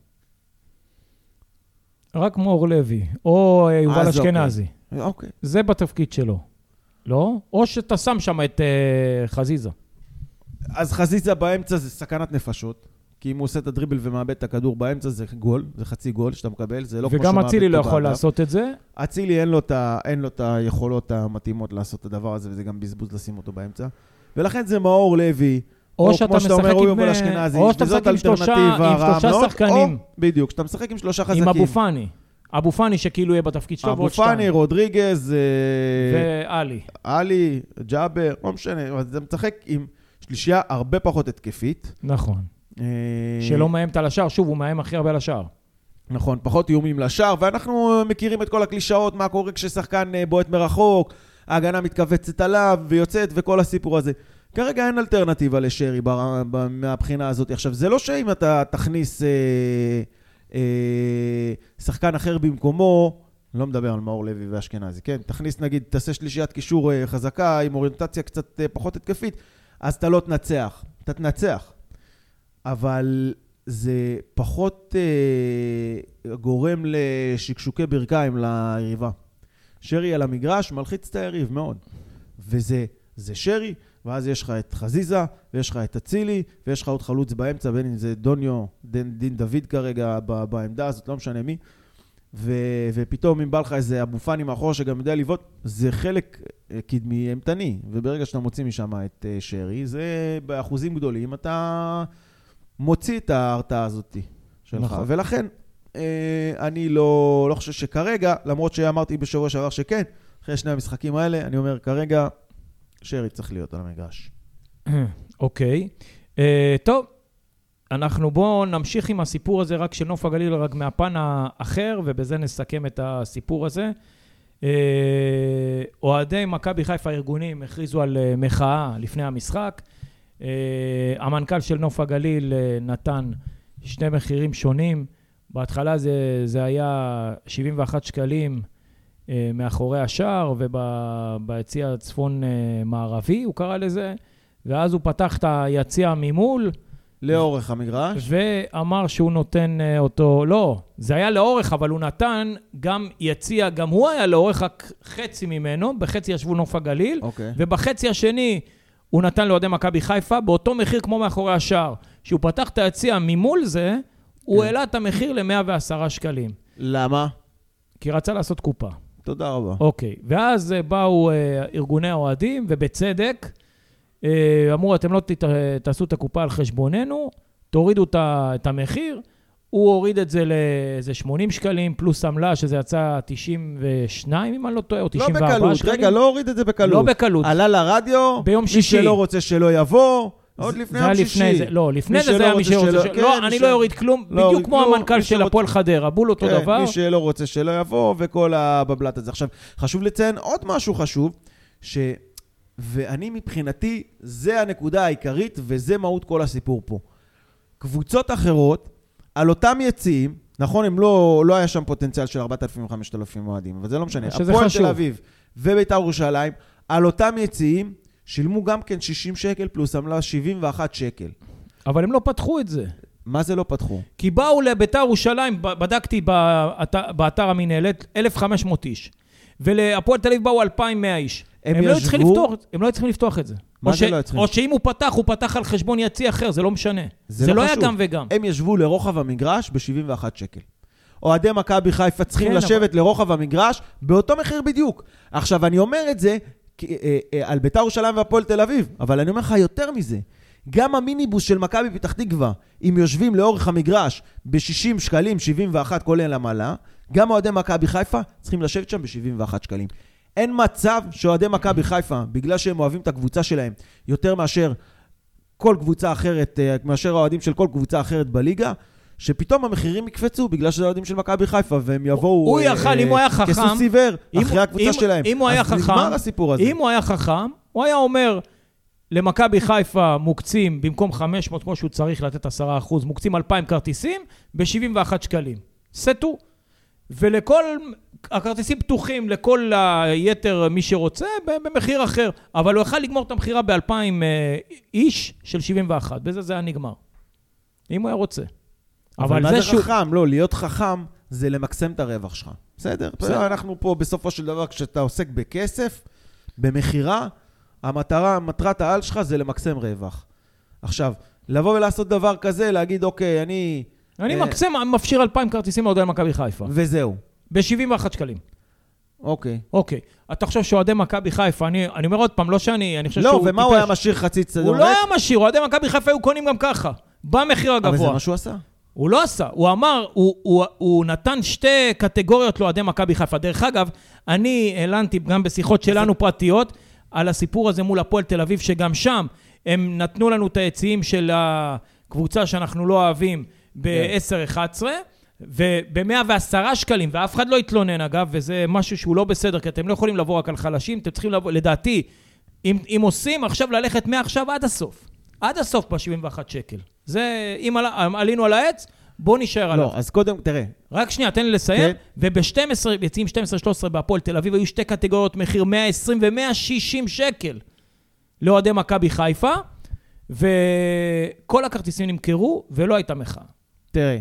רק מאור לוי, או אה, יובל אוקיי. אשכנזי. אוקיי. זה בתפקיד שלו. לא? או שאתה שם שם את אה, חזיזה. אז חזיזה באמצע זה סכנת נפשות. כי אם הוא עושה את הדריבל ומאבד את הכדור באמצע זה גול, זה חצי גול שאתה מקבל, זה לא כמו וגם שמאבד אצילי לא יכול באגף. לעשות את זה. אצילי אין אין לו את היכולות המתאימות לעשות את הדבר הזה, וזה גם בזבוז לשים אותו באמצע. ולכן זה מאור לוי, או או, שאתה כמו שאתה משחק אומר, הוא עם, אה, אשכנזי, או שאתה משחק עם שלושה- עם שלושה שחקנים. או, בדיוק, כשאתה משחק עם שלושה חזקים. עם אבו פאני. אבו פאני שכאילו יהיה בתפקיד שלו אבו ועוד פאני, שתיים. רודריגז, אה, ועלי. עלי, ג'אבר, לא משנה, אבל אתה משחק עם שלישייה הרבה פחות התקפית. נכון. אה, שלא מאיימת על השער. שוב, הוא מאיים הכי הרבה על השער. נכון, פחות איומים לשער, ואנחנו מכירים את כל הקלישאות, מה קורה כששחקן בועט מרחוק, ההגנה מתכווצת עליו ויוצאת וכל הסיפור הזה. כרגע אין אלטרנטיבה לשרי מהבחינה הזאת. עכשיו, זה לא שאם אתה תכניס אה, אה, שחקן אחר במקומו, לא מדבר על מאור לוי ואשכנזי, כן? תכניס נגיד, תעשה שלישיית קישור אה, חזקה עם אוריינטציה קצת אה, פחות התקפית, אז אתה לא תנצח. אתה תנצח. אבל זה פחות אה, גורם לשקשוקי ברכיים ליריבה. שרי על המגרש מלחיץ את היריב מאוד. וזה זה שרי, ואז יש לך את חזיזה, ויש לך את אצילי, ויש לך עוד חלוץ באמצע, בין אם זה דוניו, דין, דין דוד כרגע ב, בעמדה הזאת, לא משנה מי. ו, ופתאום אם בא לך איזה אבו פאני מאחור שגם יודע לבעוט, זה חלק אה, קדמי אימתני. וברגע שאתה מוציא משם את אה, שרי, זה באחוזים גדולים, אתה מוציא את ההרתעה הזאת שלך. נכון. ולכן, אה, אני לא, לא חושב שכרגע, למרות שאמרתי בשבוע שעבר שכן, אחרי שני המשחקים האלה, אני אומר, כרגע, שרי צריך להיות על המגרש. אוקיי. Uh, טוב, אנחנו בואו נמשיך עם הסיפור הזה רק של נוף הגליל, רק מהפן האחר, ובזה נסכם את הסיפור הזה. Uh, אוהדי מכבי חיפה הארגונים הכריזו על uh, מחאה לפני המשחק. Uh, המנכ"ל של נוף הגליל uh, נתן שני מחירים שונים. בהתחלה זה, זה היה 71 שקלים מאחורי השער, וביציע הצפון-מערבי, הוא קרא לזה. ואז הוא פתח את היציע ממול, לאורך המגרש. ואמר שהוא נותן אה, אותו, לא, זה היה לאורך, אבל הוא נתן גם יציע, גם הוא היה לאורך רק חצי ממנו, בחצי ישבו נוף הגליל, אוקיי. ובחצי השני הוא נתן לאוהדי מכבי חיפה באותו מחיר כמו מאחורי השער. כשהוא פתח את היציע ממול זה, הוא כן. העלה את המחיר ל-110 שקלים, למה? כי רצה לעשות קופה. תודה רבה. אוקיי, ואז אה, באו אה, ארגוני האוהדים, ובצדק, אה, אמרו, אתם לא תת, תעשו את הקופה על חשבוננו, תורידו את המחיר. הוא הוריד את זה לאיזה 80 שקלים, פלוס עמלה, שזה יצא 92, אם אני לא טועה, או לא 94 בקלות, שקלים. רגע, לא הוריד את זה בקלות. לא בקלות. עלה לרדיו, ביום מי שישי. שלא רוצה שלא יבוא, עוד לפני יום שישי. זה, לא, לפני זה זה היה מי רוצה שרוצה שלא-. כן, לא, אני לא אוריד כלום, לא בדיוק כמו המנכ"ל של הפועל חדרה, בול אותו כן, דבר. מי שלא רוצה שלא יבוא, וכל הבבלת הזה. עכשיו, חשוב לציין עוד משהו חשוב, ש... ואני מבחינתי, זה הנקודה העיקרית, וזה מהות כל הסיפור פה. קבוצות אחרות, על אותם יציאים, נכון, הם לא, לא היה שם פוטנציאל של 4,000-5,000 אוהדים, אבל זה לא משנה. הפועל. תל אביב ובית"ר ירושלים, על אותם יציאים, שילמו גם כן 60 שקל פלוס עמלה 71 שקל. אבל הם לא פתחו את זה. מה זה לא פתחו? כי באו לביתר ירושלים, בדקתי באתר, באתר המינהלת, 1,500 איש. ולהפועל תל אביב באו 2,100 איש. הם הם, לא צריכים ישבו- לפתוח, הם לא היו צריכים לפתוח את זה. מה זה ש- לא היו צריכים? או שאם הוא פתח, הוא פתח על חשבון יציע אחר, זה לא משנה. זה זה, לא לא היה. גם וגם. הם ישבו לרוחב המגרש ב-71 שקל. אוהדי מכבי חיפה צריכים כן, לשבת לרוחב המגרש באותו מחיר בדיוק. עכשיו, אני אומר את זה על בית"ר ירושלים והפועל תל אביב, אבל אני אומר לך יותר מזה. גם המיניבוס של מכבי פתח תקווה, אם יושבים לאורך המגרש ב-60 שקלים, 71 כולל עמלה, גם אוהדי מכבי חיפה צריכים לשבת שם ב-71 שקלים. אין מצב שאוהדי מכבי חיפה, בגלל שהם אוהבים את הקבוצה שלהם יותר מאשר כל קבוצה אחרת, אה, מאשר האוהדים של כל קבוצה אחרת בליגה, שפתאום המחירים יקפצו בגלל שזה האוהדים של מכבי חיפה, והם יבואו... הוא אה, יכל, אה, אם הוא היה חכם, כסוס עיוור, אחרי הקבוצה שלהם. אם הוא היה אז חכם, נגמר הסיפור הזה. אם הוא היה חכם, הוא היה אומר, למכבי חיפה מוקצים, במקום 500, כמו שהוא צריך לתת 10%, מוקצים 2,000 כרטיסים ב-71 שקלים. סטו. ולכל, הכרטיסים פתוחים לכל היתר, מי שרוצה, במחיר אחר. אבל הוא יכל לגמור את המכירה ב-2,000 איש של 71. בזה זה היה נגמר. אם הוא היה רוצה. אבל מה זה שהוא- חכם? לא, להיות חכם זה למקסם את הרווח שלך. בסדר? בסדר. אנחנו פה בסופו של דבר, כשאתה עוסק בכסף, במכירה, המטרה, מטרת העל שלך זה למקסם רווח. עכשיו, לבוא ולעשות דבר כזה, להגיד, אוקיי, אני... אני אה, מקסם, מפשיר 2,000 כרטיסים לאוהדי מכבי חיפה. וזהו. ב-71 שקלים. אוקיי. אוקיי. אתה חושב שאוהדי מכבי חיפה, אני, אני אומר עוד פעם, לא שאני, אני חושב לא, שהוא ומה הוא. היה משאיר חצי צדון הוא לא היה משאיר, אוהדי מכבי חיפה היו קונים גם ככה. במחיר אבל זה הגבוה. מה שהוא עשה. הוא לא עשה, הוא אמר, הוא, הוא, הוא נתן שתי קטגוריות לאוהדי מכבי חיפה. דרך אגב, אני העלנתי גם בשיחות שלנו פרטיות על הסיפור הזה מול הפועל תל אביב, שגם שם הם נתנו לנו את היציעים של הקבוצה שאנחנו לא אוהבים ב-10-11. וב-110 שקלים, ואף אחד לא התלונן אגב, וזה משהו שהוא לא בסדר, כי אתם לא יכולים לבוא רק על חלשים, אתם צריכים לבוא, לדעתי, אם, אם עושים, עכשיו ללכת מעכשיו עד הסוף. עד הסוף ב-71 שקל. זה, אם עלה, עלינו על העץ, בוא נשאר עליו. לא, אז קודם, תראה, רק שנייה, תן לי לסיים. כן. וב-12, יציאים 12-13 בהפועל תל אביב, היו שתי קטגוריות מחיר 120 ו-160 שקל לאוהדי מכבי חיפה, וכל הכרטיסים נמכרו, ולא הייתה מחאה. תראה,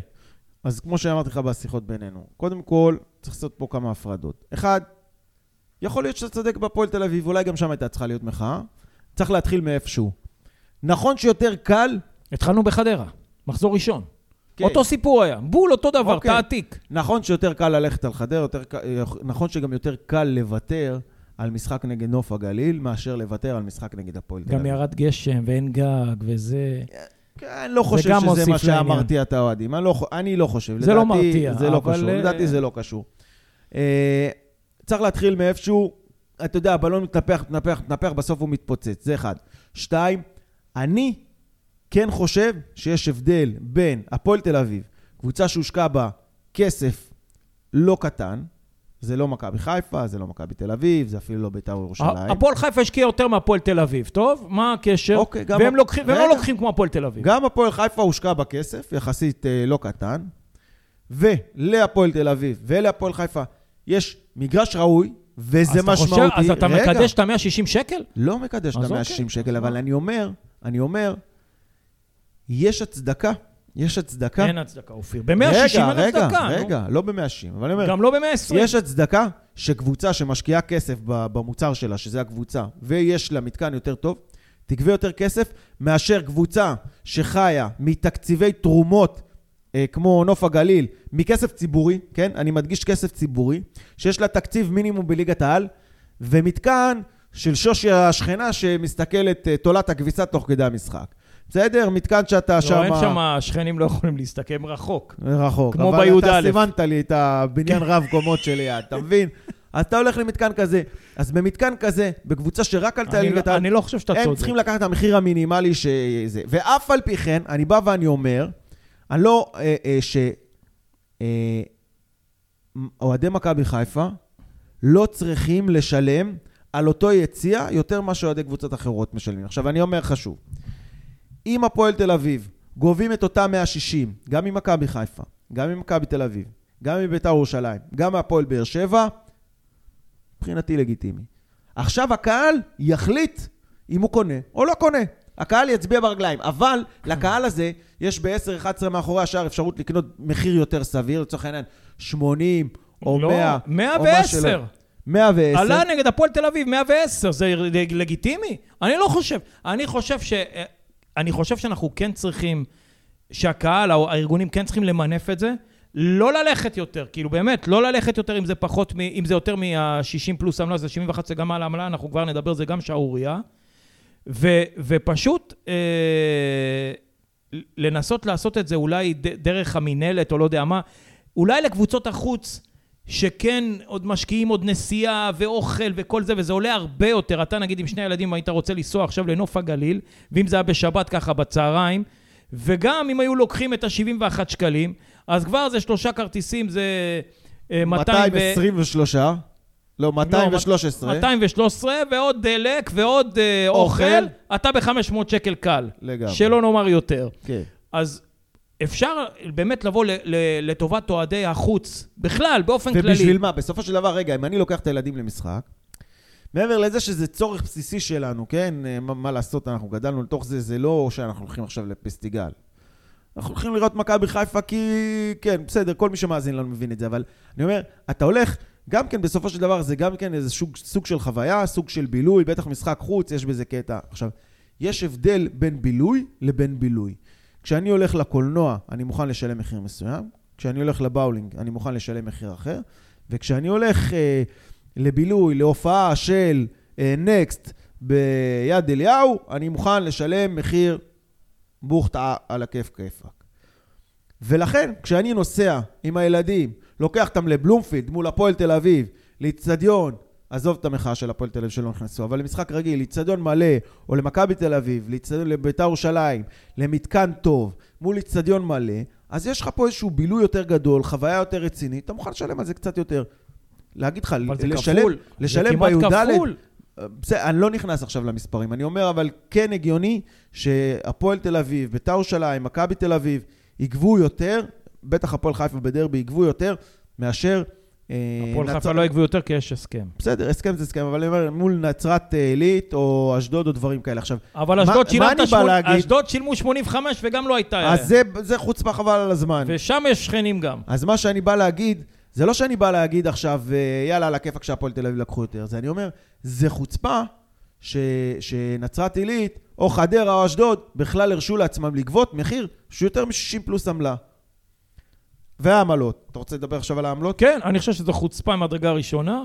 אז כמו שאמרתי לך בשיחות בינינו, קודם כל, צריך לעשות פה כמה הפרדות. אחד, יכול להיות שאתה צודק בהפועל תל אביב, אולי גם שם הייתה צריכה להיות מחאה. צריך להתחיל מאיפשהו. נכון שיותר קל, התחלנו בחדרה, מחזור ראשון. כן. אותו סיפור היה, בול אותו דבר, אוקיי. תעתיק. נכון שיותר קל ללכת על חדרה, יותר קל, נכון שגם יותר קל לוותר על משחק נגד נוף הגליל, מאשר לוותר על משחק נגד הפועל תל גם. ירד גשם ואין גג וזה... כן, אני לא חושב שזה מה לעניין. שמרתיע את האוהדים. אני לא, אני לא חושב. זה לא לדעתי, מרתיע, זה לא אבל, קשור. אה, לדעתי זה לא קשור. אה, צריך להתחיל מאיפשהו, אתה יודע, הבלון מתנפח, מתנפח, מתנפח, בסוף הוא מתפוצץ. זה אחד. שתיים, אני כן חושב שיש הבדל בין הפועל תל אביב, קבוצה שהושקע בה כסף לא קטן, זה לא מכבי חיפה, זה לא מכבי תל אביב, זה אפילו לא בית"ר ירושלים. הפועל חיפה השקיע יותר מהפועל תל אביב, טוב? מה הקשר? אוקיי, גם- והם לוקחים- והם לא. לוקחים כמו הפועל תל אביב. גם הפועל חיפה הושקע בכסף, יחסית אה, לא קטן, ולהפועל תל אביב ולהפועל חיפה יש מגרש ראוי, וזה אז אתה חושב- משמעותי. אז אתה רגע, מקדש את ה-160 שקל? לא מקדש את אז ה-160 אוקיי, שקל, אבל? אני אומר, אני אומר, יש הצדקה, יש הצדקה. אין הצדקה, אופיר. ב-160 אין רגע, רגע, הצדקה. נו. רגע, לא ב-160, אבל אני אומר, גם לא ב-120. יש הצדקה שקבוצה שמשקיעה כסף במוצר שלה, שזה הקבוצה, ויש לה מתקן יותר טוב, תגבה יותר כסף מאשר קבוצה שחיה מתקציבי תרומות, אה, כמו נוף הגליל, מכסף ציבורי, כן? אני מדגיש כסף ציבורי, שיש לה תקציב מינימום בליגת העל, ומתקן של שושי השכנה שמסתכלת, אה, תולעת הכביסה תוך כדי המשחק. בסדר? מתקן שאתה לא, שם... אין שם, השכנים לא יכולים להסתכל, הם רחוק. רחוק. כמו אבל בי"א. אתה סימנת לי את הבניין רב קומות שליד, אתה מבין? אז אתה הולך למתקן כזה. אז במתקן כזה, בקבוצה שרק עלתה אני ליגת לא- העל, אני לא חושב שאתה הם צודק. צריכים לקחת את המחיר המינימלי שזה. ואף על פי כן, אני בא ואני אומר, אני לא... אה, אה, ש... אה, אוהדי מכבי חיפה לא צריכים לשלם על אותו יציע יותר ממה שאוהדי קבוצות אחרות משלמים. עכשיו, אני אומר לך שוב, אם הפועל תל אביב גובים את אותם 160, גם ממכבי חיפה, גם ממכבי תל אביב, גם מביתר ירושלים, גם מהפועל באר שבע, מבחינתי לגיטימי. עכשיו הקהל יחליט אם הוא קונה או לא קונה. הקהל יצביע ברגליים, אבל לקהל הזה יש ב-10-11 מאחורי השער אפשרות לקנות מחיר יותר סביר, לצורך העניין 80 או לא, 100. או מה 110. שלא. 110. עלה נגד הפועל תל אביב 110, זה לגיטימי? אני לא חושב. אני חושב ש... אני חושב שאנחנו כן צריכים, שהקהל, הארגונים כן צריכים למנף את זה, לא ללכת יותר, כאילו באמת, לא ללכת יותר אם זה פחות, מ, אם זה יותר מה-60 פלוס עמלה, זה 71 זה גם על העמלה, אנחנו כבר נדבר, זה גם שערורייה. ופשוט אה, לנסות לעשות את זה אולי ד- דרך המינהלת או לא יודע מה, אולי לקבוצות החוץ שכן עוד משקיעים עוד נסיעה ואוכל וכל זה, וזה עולה הרבה יותר. אתה נגיד עם שני ילדים היית רוצה לנסוע עכשיו לנוף הגליל, ואם זה היה בשבת ככה בצהריים, וגם אם היו לוקחים את ה-71 שקלים, אז כבר זה שלושה כרטיסים, זה אה, 200 ו... 223. לא, 213. 213, ועוד דלק, ועוד אה, אוכל, אוכל. אתה ב-500 שקל קל. לגמרי. שלא נאמר יותר. כן. אז אפשר באמת לבוא לטובת אוהדי החוץ, בכלל, באופן כללי. ובשביל מה? בסופו של דבר, רגע, אם אני לוקח את הילדים למשחק, מעבר לזה שזה צורך בסיסי שלנו, כן? אה, מה, מה לעשות, אנחנו גדלנו לתוך זה, זה לא שאנחנו הולכים עכשיו לפסטיגל. אנחנו הולכים לראות מכבי חיפה כי... כן, בסדר, כל מי שמאזין לנו מבין את זה, אבל אני אומר, אתה הולך, גם כן, בסופו של דבר, זה גם כן איזה סוג, סוג של חוויה, סוג של בילוי, בטח משחק חוץ, יש בזה קטע. עכשיו, יש הבדל בין בילוי לבין בילוי. כשאני הולך לקולנוע, אני מוכן לשלם מחיר מסוים, כשאני הולך לבאולינג, אני מוכן לשלם מחיר אחר, וכשאני הולך אה, לבילוי, להופעה של אה, נקסט ביד אליהו, אני מוכן לשלם מחיר בוכטה על הכיף כיפאק. ולכן, כשאני נוסע עם הילדים, לוקח אותם לבלומפילד מול הפועל תל אביב, לאיצטדיון, עזוב את המחאה של הפועל תל אביב שלא נכנסו, אבל למשחק רגיל, לאיצטדיון מלא, או למכבי תל אביב, לאיצטדיון לביתר ירושלים, למתקן טוב, מול איצטדיון מלא, אז יש לך פה איזשהו בילוי יותר גדול, חוויה יותר רצינית, אתה מוכן לשלם על זה קצת יותר. להגיד לך, לשלם, כפול. לשלם זה כמעט בי"ד. בסדר, אני לא נכנס עכשיו למספרים. אני אומר, אבל כן הגיוני שהפועל תל אביב, ביתר ירושלים, מכבי תל אביב, יגבו יותר, בטח הפועל חיפה בדרבי יגבו יותר, מאשר הפועל נצרת- חיפה לא יגבו יותר כי יש הסכם. בסדר, הסכם זה הסכם, אבל אני אומר, מול נצרת אה, עילית או אשדוד או דברים כאלה. עכשיו, אבל מה- אשדוד מה שילמת אני שמונה- להגיד? אשדוד שילמו 85 וגם לא הייתה... אז זה, זה חוצפה חבל על הזמן. ושם יש שכנים גם. אז מה שאני בא להגיד, זה לא שאני בא להגיד עכשיו, אה, יאללה, על הכיפאק שהפועל תל אביב לקחו יותר. זה אני אומר, זה חוצפה ש, שנצרת עילית, או חדרה או אשדוד, בכלל הרשו לעצמם לגבות מחיר שהוא יותר מ-60 פלוס עמלה. והעמלות. אתה רוצה לדבר עכשיו על העמלות? כן, אני חושב שזו חוצפה ממדרגה ראשונה.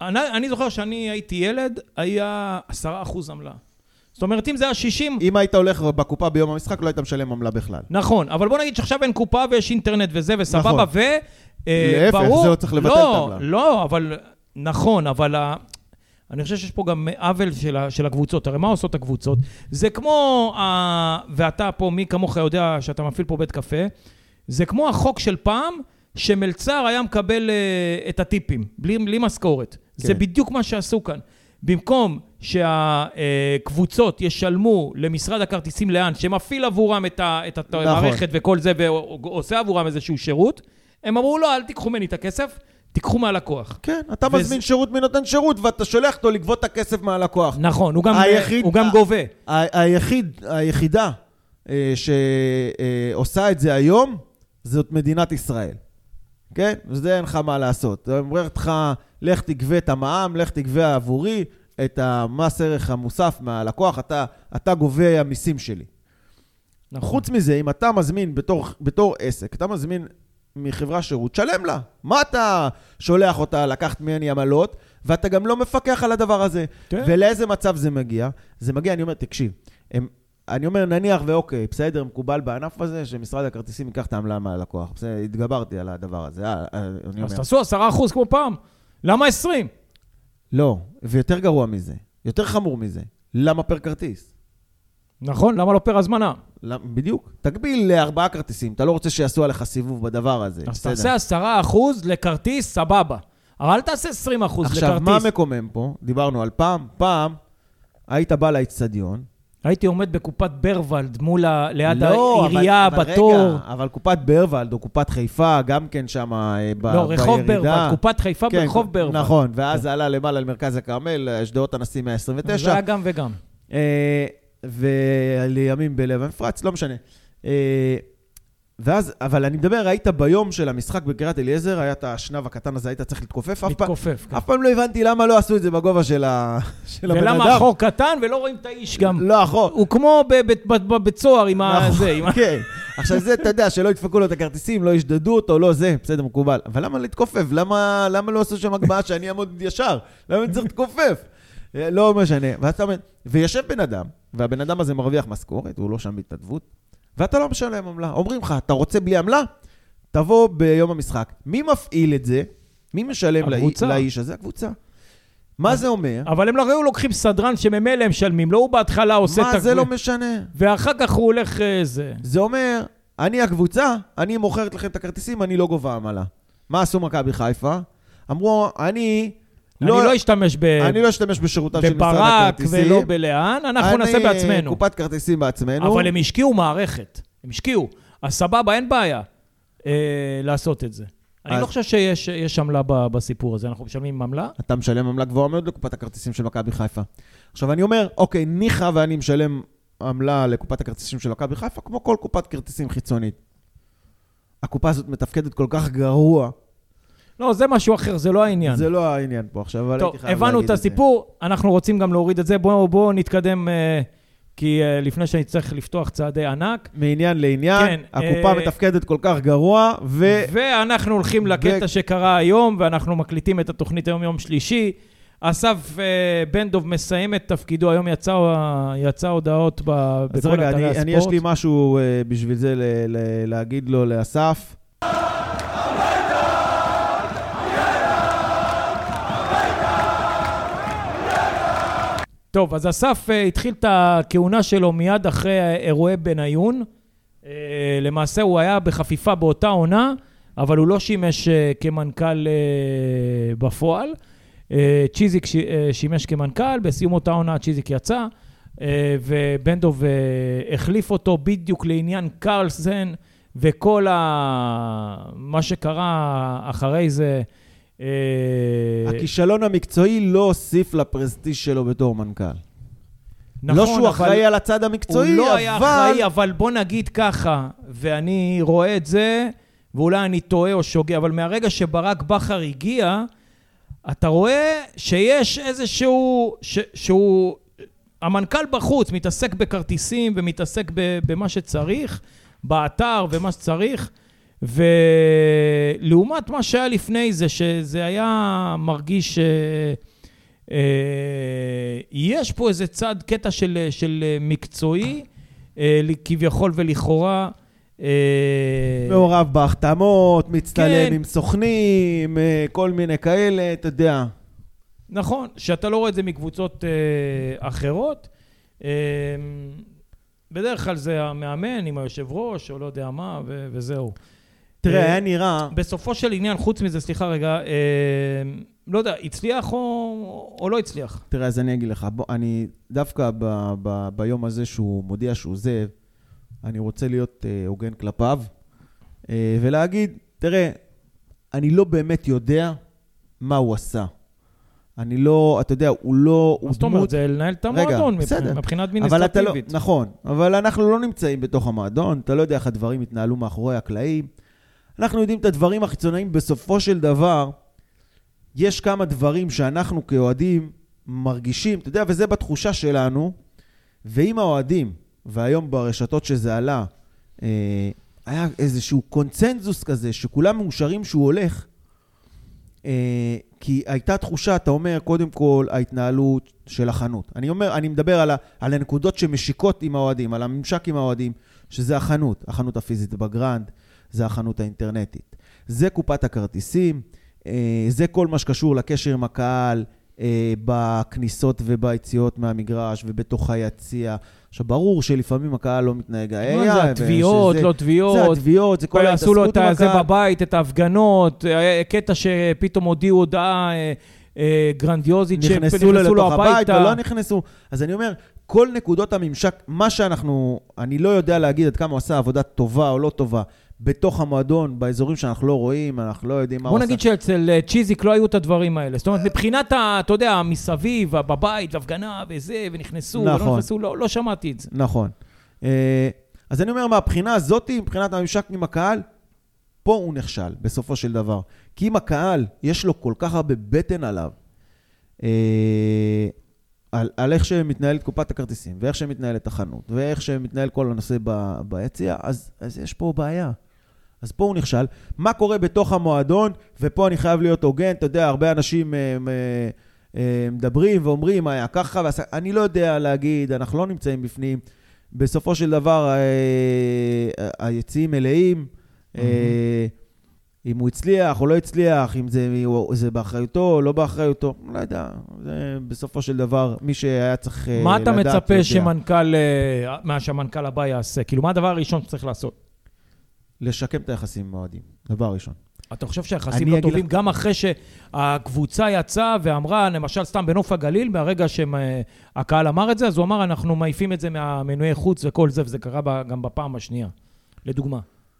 אני, אני זוכר שאני הייתי ילד, היה 10% עמלה. זאת אומרת, אם זה היה 60, אם היית הולך בקופה ביום המשחק, לא היית משלם עמלה בכלל. נכון, אבל בוא נגיד שעכשיו אין קופה ויש אינטרנט וזה, וסבבה, נכון. ו... אה, להפך, ברור- זה לא צריך לבטל את לא, העמלה. לא, אבל... נכון, אבל... ה- אני חושב שיש פה גם עוול של, ה- של הקבוצות. הרי מה עושות הקבוצות? זה כמו... ה... ואתה פה, מי כמוך יודע שאתה מפעיל פה בית קפה, זה כמו החוק של פעם, שמלצר היה מקבל uh, את הטיפים, בלי, בלי משכורת. כן. זה בדיוק מה שעשו כאן. במקום שהקבוצות ישלמו למשרד הכרטיסים לאן, שמפעיל עבורם את, ה, את נכון. המערכת וכל זה, ועושה עבורם איזשהו שירות, הם אמרו, לא, אל תיקחו ממני את הכסף, תיקחו מהלקוח. כן, אתה וזה- מזמין שירות מנותן שירות, ואתה שולח אותו לגבות את הכסף מהלקוח. נכון, הוא גם, היחיד- הוא גם גובה. ה- היחיד, היחידה אה, שעושה את זה היום, זאת מדינת ישראל. כן? וזה אין לך מה לעשות. אומרת לך, לך תגבה את המע"מ, לך תגבה עבורי את המס ערך המוסף מהלקוח, אתה, אתה גובה המיסים שלי. נכון. חוץ מזה, אם אתה מזמין בתור, בתור עסק, אתה מזמין מחברה שירות, שלם לה. מה אתה שולח אותה לקחת ממני עמלות, ואתה גם לא מפקח על הדבר הזה. כן. ולאיזה מצב זה מגיע? זה מגיע, אני אומר, תקשיב, הם, אני אומר, נניח ואוקיי, בסדר, מקובל בענף הזה שמשרד הכרטיסים ייקח את העמלה מהלקוח. בסדר, התגברתי על הדבר הזה, אה, אה, אני אז אומר. תעשו 10% כמו פעם. למה 20? לא, ויותר גרוע מזה, יותר חמור מזה, למה פר כרטיס? נכון, למה לא פר הזמנה? בדיוק. תגביל לארבעה כרטיסים, אתה לא רוצה שיעשו עליך סיבוב בדבר הזה. אז בסדר. תעשה 10% לכרטיס, סבבה. אבל אל תעשה 20% עכשיו, מה לכרטיס. מקומם פה? דיברנו על פעם. פעם, היית בא לאצטדיון. הייתי עומד בקופת ברוולד מול ה... ליד לא, העירייה אבל, בתור. אבל רגע, אבל קופת ברוולד או קופת חיפה, גם כן שם אה, ב- לא, רחוב. ברוולד, קופת חיפה כן, ברחוב ברוולד. נכון, ואז זה עלה למעלה למרכז הכרמל, שדרות הנשיא זה 129. היה גם וגם. אה, ולימים בלב המפרץ, לא משנה. אה, ואז, אבל אני מדבר, היית ביום של המשחק בקריית אליעזר, היה את השנב הקטן הזה, היית צריך להתכופף, מתכופף. כן. אף פעם לא הבנתי למה לא עשו את זה בגובה של, ה... של הבן אדם. ולמה החור קטן ולא רואים את האיש גם. לא, החור. הוא כמו בבית סוהר עם ה... נכון. כן. עכשיו זה, אתה יודע, שלא ידפקו לו את הכרטיסים, לא ישדדו אותו, לא זה, בסדר, מקובל. אבל למה להתכופף? למה, למה לא עשו שם הגבהה שאני אעמוד ישר? למה אני צריך להתכופף? אה, לא משנה. ואז אתה אומר, ויושב בן אדם, והבן אדם הזה מרוויח משכורת, הוא לא שם בהתנדבות, ואתה לא משלם עמלה. אומרים לך, אתה רוצה בלי עמלה? תבוא ביום המשחק. מי מפעיל את זה? מי משלם הקבוצה. לאיש הזה? הקבוצה. מה זה אומר? אבל הם לא היו לוקחים סדרן שממילא הם משלמים, לא הוא בהתחלה עושה את מה זה לא משנה? ואחר כך הוא הולך אה, זה. זה אומר, אני הקבוצה, אני מוכרת לכם את הכרטיסים, אני לא גובה עמלה. מה עשו מכבי חיפה? אמרו, אני אני לא אשתמש ב- אני לא אשתמש בשירותיו של משרד בברק הכרטיסים. ולא בלאן, אנחנו נעשה אני בעצמנו. קופת כרטיסים בעצמנו. אבל הם השקיעו מערכת, הם השקיעו. אז סבבה, אין בעיה אה, לעשות את זה. אני לא חושב שיש יש עמלה בסיפור הזה, אנחנו משלמים עמלה. אתה משלם עמלה גבוהה מאוד לקופת הכרטיסים של מכבי חיפה. עכשיו, אני אומר, אוקיי, ניחא ואני משלם עמלה לקופת הכרטיסים של מכבי חיפה, כמו כל קופת כרטיסים חיצונית. הקופה הזאת מתפקדת כל כך גרוע, לא, זה משהו אחר, זה לא העניין. זה לא העניין פה עכשיו, אבל טוב, הייתי חייב הבנו להגיד את זה. הסיפור, אנחנו רוצים גם להוריד את זה. בואו בוא נתקדם, אה, כי אה, לפני שאני צריך לפתוח צעדי ענק. מעניין לעניין, כן, הקופה אה, מתפקדת כל כך גרוע, ו... ואנחנו הולכים לקטע ו- שקרה היום, ואנחנו מקליטים את התוכנית היום יום שלישי. אסף אה, בן דב מסיים את תפקידו, היום יצא, יצא הודעות ב, אז בכל רגע, אתרי אני, הספורט. אני יש לי משהו אה, בשביל זה ל, ל, להגיד לו, לאסף. טוב, אז אסף uh, התחיל את הכהונה שלו מיד אחרי אירועי בניון. Uh, למעשה הוא היה בחפיפה באותה עונה, אבל הוא לא שימש uh, כמנכ"ל uh, בפועל. Uh, צ'יזיק ש, uh, שימש כמנכ"ל, בסיום אותה עונה צ'יזיק יצא, uh, ובן דב uh, החליף אותו בדיוק לעניין קרלסן וכל ה... מה שקרה אחרי זה הכישלון המקצועי לא הוסיף לפרסטיז' שלו בתור מנכ"ל. נכון, לא שהוא אבל אחראי על הצד המקצועי, הוא לא אבל... היה אחראי, אבל בוא נגיד ככה, ואני רואה את זה, ואולי אני טועה או שוגה, אבל מהרגע שברק בכר הגיע, אתה רואה שיש איזשהו... ש, שהוא... המנכ"ל בחוץ מתעסק בכרטיסים ומתעסק במה שצריך, באתר ומה שצריך, ולעומת מה שהיה לפני זה, שזה היה מרגיש... אה, אה, יש פה איזה צד, קטע של, של מקצועי, אה, כביכול ולכאורה. אה, מעורב בהחתמות, מצטלם כן. עם סוכנים, אה, כל מיני כאלה, אתה יודע. נכון, שאתה לא רואה את זה מקבוצות אה, אחרות. אה, בדרך כלל זה המאמן עם היושב ראש, או לא יודע מה, ו- וזהו. תראה, אה, היה נראה... בסופו של עניין, חוץ מזה, סליחה רגע, אה, לא יודע, הצליח או, או לא הצליח? תראה, אז אני אגיד לך, בוא, אני דווקא ב, ב, ביום הזה שהוא מודיע שהוא עוזב, אני רוצה להיות אה, הוגן כלפיו, אה, ולהגיד, תראה, אני לא באמת יודע מה הוא עשה. אני לא, אתה יודע, הוא לא... מה זאת אומרת? זה לנהל את המועדון. מבחינה- לא, אדמיניסטרטיבית. נכון, אבל אנחנו לא נמצאים בתוך המועדון, אתה לא יודע איך הדברים יתנהלו מאחורי הקלעים. אנחנו יודעים את הדברים החיצוניים, בסופו של דבר, יש כמה דברים שאנחנו כאוהדים מרגישים, אתה יודע, וזה בתחושה שלנו, ואם האוהדים, והיום ברשתות שזה עלה, אה, היה איזשהו קונצנזוס כזה, שכולם מאושרים שהוא הולך, אה, כי הייתה תחושה, אתה אומר, קודם כל, ההתנהלות של החנות. אני אומר, אני מדבר על, ה, על הנקודות שמשיקות עם האוהדים, על הממשק עם האוהדים, שזה החנות, החנות הפיזית בגרנד, זה החנות האינטרנטית. זה קופת הכרטיסים, אה, זה כל מה שקשור לקשר עם הקהל אה, בכניסות וביציאות מהמגרש ובתוך היציע. עכשיו, ברור שלפעמים הקהל לא מתנהג... מה היה, זה התביעות, לא זה תביעות? התביעות, זה כל עשו לו ההתעסקות את עם זה הקהל. בבית, את ההפגנות, היה קטע שפתאום הודיעו הודעה אה, אה, גרנדיוזית, נכנסו לו שנכנסו הבית הביתה. ולא נכנסו. אז אני אומר, כל נקודות הממשק, מה שאנחנו, אני לא יודע להגיד עד כמה הוא עשה עבודה טובה או לא טובה בתוך המועדון, באזורים שאנחנו לא רואים, אנחנו לא יודעים מה הוא בוא עשה. נגיד שאצל אה, צ'יזיק לא היו את הדברים האלה. זאת אומרת, מבחינת, ה- אתה יודע, מסביב, בבית, הפגנה וזה, ונכנסו, נכון. ולא נכנסו, לא לא שמעתי את זה. נכון. אה, אז אני אומר, מהבחינה הזאת, מבחינת הממשק עם הקהל, פה הוא נכשל, בסופו של דבר. כי אם הקהל, יש לו כל כך הרבה בטן עליו, אה, על, על איך שמתנהלת קופת הכרטיסים, ואיך שמתנהלת החנות, ואיך שמתנהל כל הנושא ביציע, אז, אז יש פה בעיה. אז פה הוא נכשל. מה קורה בתוך המועדון, ופה אני חייב להיות הוגן, אתה יודע, הרבה אנשים אה, אה, אה, מדברים ואומרים, מה היה ככה, ועשה... אני לא יודע להגיד, אנחנו לא נמצאים בפנים. בסופו של דבר, היציעים מלאים. אם הוא הצליח או לא הצליח, אם זה, זה באחריותו או לא באחריותו, לא יודע. זה בסופו של דבר, מי שהיה צריך אה, מה אתה לדעת, מצפה. שמנכ"ל, מה שהמנכ"ל הבא יעשה? כאילו, מה הדבר הראשון שצריך לעשות? לשקם את היחסים עם האוהדים, דבר ראשון. אתה חושב שהיחסים לא טובים גם אחרי שהקבוצה יצאה ואמרה, למשל סתם בנוף הגליל, מהרגע שהקהל אמר את זה, אז הוא אמר, אנחנו מעיפים את זה מהמנועי חוץ וכל זה, וזה קרה גם בפעם השנייה, לדוגמה.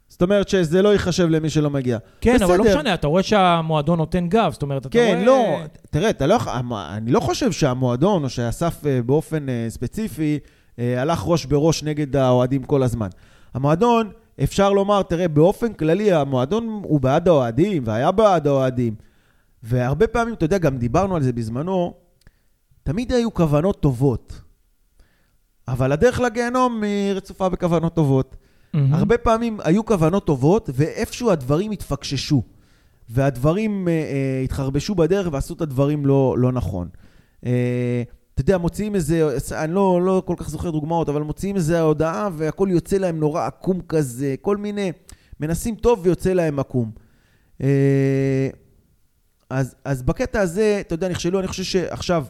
זאת אומרת שזה לא ייחשב למי שלא מגיע. כן, אבל לא בסדר. משנה, אתה רואה שהמועדון נותן גב, זאת אומרת, אתה רואה... כן, לא, תראה, אתה לא, אני לא חושב שהמועדון, או שאסף אה, באופן אה, ספציפי, אה, הלך ראש בראש נגד האוהדים כל הזמן. המועדון, אפשר לומר, תראה, באופן כללי, המועדון הוא בעד האוהדים, והיה בעד האוהדים. והרבה פעמים, אתה יודע, גם דיברנו על זה בזמנו, תמיד היו כוונות טובות. אבל הדרך לגיהנום היא רצופה בכוונות טובות. מהמם. הרבה פעמים היו כוונות טובות, ואיפשהו הדברים התפקששו. והדברים אה, אה, התחרבשו בדרך ועשו את הדברים לא, לא נכון. אה, אתה יודע, מוציאים איזה, אני לא, לא כל כך זוכר דוגמאות, אבל מוציאים איזה הודעה והכל יוצא להם נורא עקום כזה, כל מיני, מנסים טוב ויוצא להם עקום. אה, אז, אז בקטע הזה, אתה יודע, נכשלו, אני חושב שעכשיו,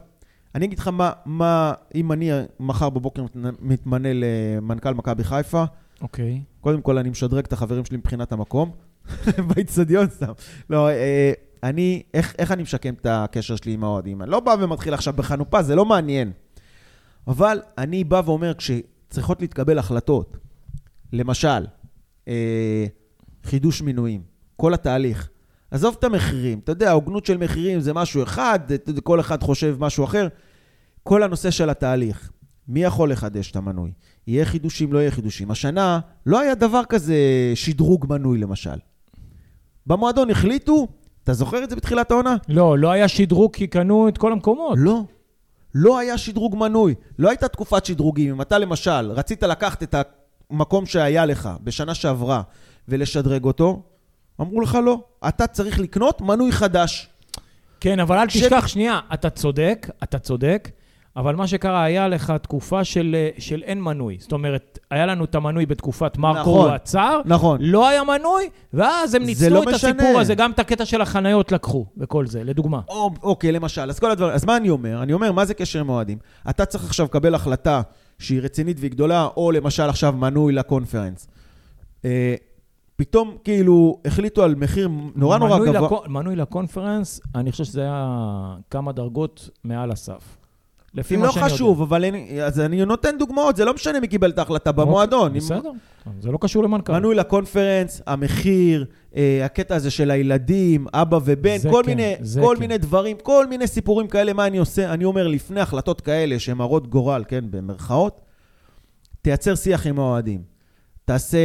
אני אגיד לך מה, מה אם אני מחר בבוקר מת- מתמנה למנכ"ל מכבי חיפה, אוקיי. קודם כל, אני משדרג את החברים שלי מבחינת המקום. באיצטדיון סתם. לא, אה, אני, איך, איך אני משקם את הקשר שלי עם האוהדים? אני לא בא ומתחיל עכשיו בחנופה, זה לא מעניין. אבל אני בא ואומר, כשצריכות להתקבל החלטות, למשל, אה, חידוש מינויים, כל התהליך, עזוב את המחירים, אתה יודע, הוגנות של מחירים זה משהו אחד, כל אחד חושב משהו אחר. כל הנושא של התהליך, מי יכול לחדש את המנוי? יהיה חידושים, לא יהיה חידושים. השנה לא היה דבר כזה שדרוג מנוי, למשל. במועדון החליטו, אתה זוכר את זה בתחילת העונה? לא, לא היה שדרוג כי קנו את כל המקומות. לא. לא היה שדרוג מנוי. לא הייתה תקופת שדרוגים. אם אתה למשל רצית לקחת את המקום שהיה לך בשנה שעברה ולשדרג אותו, אמרו לך לא. אתה צריך לקנות מנוי חדש. כן, אבל אל ש- תשכח, שנייה, אתה צודק, אתה צודק, אבל מה שקרה, היה לך תקופה של, אה, של אין מנוי. זאת אומרת, היה לנו את המנוי בתקופת מרקו נכון, הוא עצר, נכון. לא היה מנוי, ואז הם ניצלו לא את משנה. הסיפור הזה, גם את הקטע של החניות לקחו, וכל זה, לדוגמה. או, אוקיי, למשל, אז כל הדברים, אז מה אני אומר? אני אומר, מה זה קשר עם אוהדים? אתה צריך עכשיו לקבל החלטה שהיא רצינית והיא גדולה, או למשל עכשיו מנוי לקונפרנס. אה, פתאום כאילו החליטו על מחיר נורא נורא גבוה. לקו- מנוי לקונפרנס, אני חושב שזה היה כמה דרגות מעל הסף. לפי מה לא שאני יודע. חשוב, אבל אין, אז אני נותן דוגמאות, זה לא משנה מי קיבל את ההחלטה במועדון. אם- בסדר, זה לא קשור למנכ"ל. מנוי לקונפרנס, המחיר, אה, הקטע הזה של הילדים, אבא ובן, כל כן, מיני, כל כן. מיני דברים, כל מיני סיפורים כאלה, מה אני עושה? אני אומר, לפני החלטות כאלה שהן הרות גורל, כן, במרכאות, תייצר שיח עם האוהדים. תעשה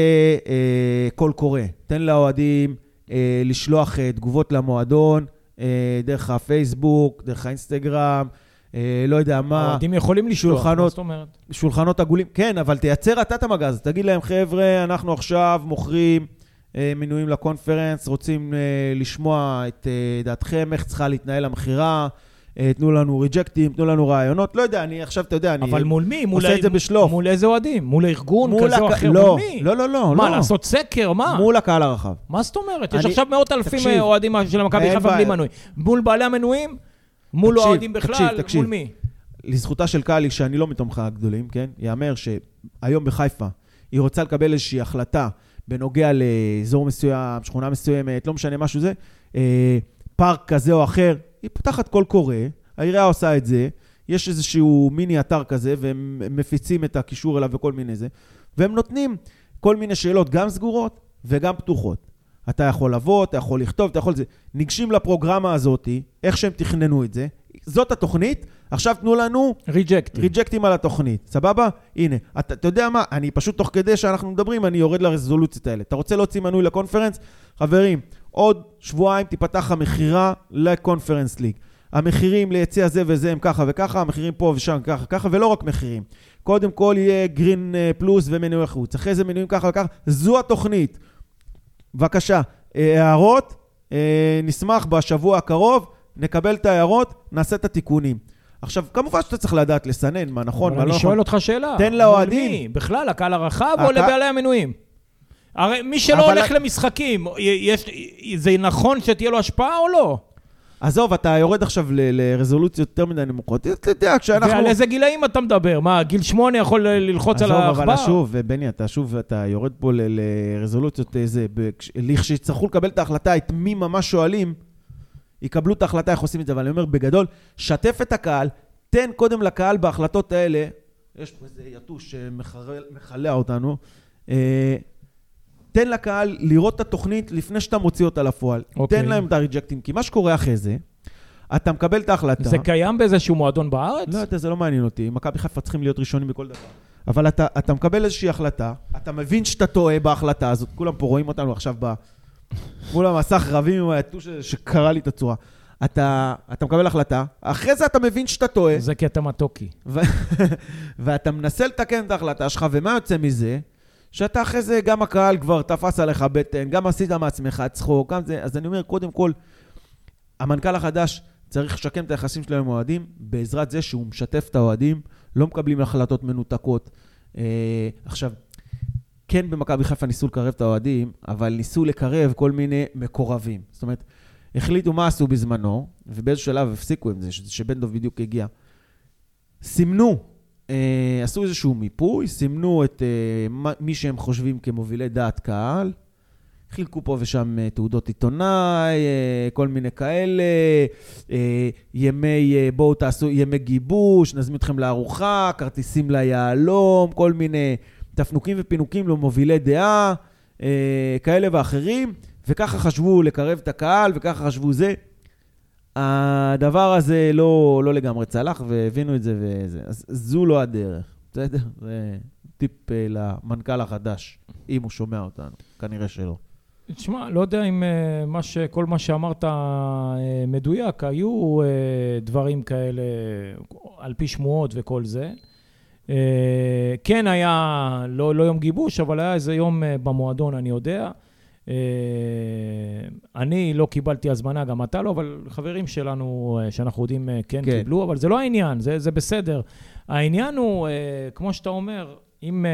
אה, קול קורא. תן לאוהדים אה, לשלוח אה, תגובות למועדון, אה, דרך הפייסבוק, דרך האינסטגרם, לא יודע מה. האוהדים יכולים לשלוח, מה. זאת אומרת? שולחנות עגולים. כן, אבל תייצר אתה את המגע הזה. תגיד להם, חבר'ה, אנחנו עכשיו מוכרים אה, מנויים לקונפרנס, רוצים אה, לשמוע את אה, דעתכם, איך צריכה להתנהל המכירה, אה, תנו לנו ריג'קטים, תנו לנו רעיונות. לא יודע, אני עכשיו, אתה יודע, אני... אבל מול מי? מול עושה ה- את זה בשלוף. מול איזה אוהדים? מול הארגון מול כזה או הק- אחר? לא, מול מי? לא, לא, לא, מה, לא. לעשות סקר? מה? מול הקהל הרחב. מה זאת אומרת? יש אני- עכשיו מאות אלפים. אה, אוהדים של מכבי אין חיפה בלי. מנוי. מול בעלי המנויים? מול תקשיב, האוהדים תקשיב, בכלל? תקשיב. מול מי? לזכותה של קאלי, שאני לא מתומכי הגדולים, כן? יאמר שהיום בחיפה היא רוצה לקבל איזושהי החלטה בנוגע לאזור מסוים, שכונה מסוימת, לא משנה משהו זה, אה, פארק כזה או אחר, היא פותחת קול קורא, העירייה עושה את זה, יש איזשהו מיני אתר כזה, והם מפיצים את הקישור אליו וכל מיני זה, והם נותנים כל מיני שאלות, גם סגורות וגם פתוחות. אתה יכול לבוא, אתה יכול לכתוב, אתה יכול זה. ניגשים לפרוגרמה הזאת, איך שהם תכננו את זה, זאת התוכנית, עכשיו תנו לנו ריג'קט. ריג'קטים על התוכנית, סבבה? הנה, אתה, אתה יודע מה, אני פשוט תוך כדי שאנחנו מדברים, אני יורד לרזולוציות האלה. אתה רוצה להוציא מנוי לקונפרנס? חברים, עוד שבועיים תיפתח המכירה לקונפרנס ליג. המחירים ליציע זה וזה הם ככה וככה, המחירים פה ושם ככה וככה, ולא רק מחירים. קודם כל יהיה גרין אה, פלוס ומנוי חוץ, אחרי זה מנויים ככה וככה, זו התוכנית. בבקשה, אה, הערות, אה, נשמח בשבוע הקרוב, נקבל את ההערות, נעשה את התיקונים. עכשיו, כמובן שאתה צריך לדעת לסנן מה נכון, מה לא אני נכון. שואל אותך שאלה. תן לאוהדים. בכלל, הקהל הרחב או הקה- לבעלי המנויים? הרי מי שלא הולך למשחקים, יש, זה נכון שתהיה לו השפעה או לא? עזוב, אתה יורד עכשיו לרזולוציות יותר מדי נמוכות. אתה יודע, כשאנחנו... ועל איזה גילאים אתה מדבר? מה, גיל שמונה יכול ללחוץ על עזוב, העכבר? אבל שוב, בני, אתה שוב, אתה יורד פה לרזולוציות איזה... בכש- לכשיצטרכו לקבל את ההחלטה, את מי ממש שואלים, יקבלו את ההחלטה איך עושים את זה. אבל אני אומר, בגדול, שתף את הקהל, תן קודם לקהל בהחלטות האלה, יש פה איזה יתוש שמכלע אותנו, אה, תן לקהל לראות את התוכנית לפני שאתה מוציא אותה לפועל. אוקיי. תן להם את הריג'קטים, כי מה שקורה אחרי זה, אתה מקבל את ההחלטה. זה קיים באיזשהו מועדון בארץ? לא יודע, זה לא מעניין אותי. מכבי חיפה צריכים להיות ראשונים בכל דבר. אבל אתה, אתה מקבל איזושהי החלטה, אתה מבין שאתה טועה בהחלטה הזאת, כולם פה רואים אותנו עכשיו ב... מול המסך רבים עם היתוש הזה שקרע לי את הצורה. אתה, אתה מקבל החלטה, אחרי זה אתה מבין שאתה טועה, זה קטע מתוקי. ו... ואתה מנסה לתקן את ההחלטה שלך, ומה יוצא מזה? שאתה אחרי זה, גם הקהל כבר תפס עליך בטן, גם עשית מעצמך צחוק, גם זה. אז אני אומר, קודם כל, המנכ"ל החדש צריך לשקם את היחסים שלו עם האוהדים, בעזרת זה שהוא משתף את האוהדים, לא מקבלים החלטות מנותקות. אה, עכשיו, כן במכבי חיפה ניסו לקרב את האוהדים, אבל ניסו לקרב כל מיני מקורבים. זאת אומרת, החליטו מה עשו בזמנו, ובאיזשהו שלב הפסיקו עם זה, שבן דב בדיוק הגיע. סימנו, אה, עשו איזשהו מיפוי, סימנו את אה, מי שהם חושבים כמובילי דעת קהל, חילקו פה ושם אה, תעודות עיתונאי, אה, כל מיני כאלה, אה, ימי, אה, בואו תעשו ימי גיבוש, נזמין אתכם לארוחה, כרטיסים ליהלום, כל מיני תפנוקים ופינוקים למובילי דעה, אה, כאלה ואחרים, וככה חשבו לקרב את הקהל, וככה חשבו זה. הדבר הזה לא, לא לגמרי צלח, והבינו את זה וזה. אז זו לא הדרך, בסדר? זה טיפ אה, למנכ"ל החדש, אם הוא שומע אותנו. כנראה שלא. תשמע, לא יודע אם אה, מה ש... כל מה שאמרת אה, מדויק, היו דברים כאלה על פי שמועות וכל זה. כן היה, לא, לא יום גיבוש, אבל היה איזה יום במועדון, אני יודע. אה, אני לא קיבלתי הזמנה, גם אתה לא, אבל חברים שלנו, אה, שאנחנו יודעים, אה, כן, כן. קיבלו, אבל זה לא העניין, זה, זה בסדר. העניין הוא, כמו שאתה אומר, אם...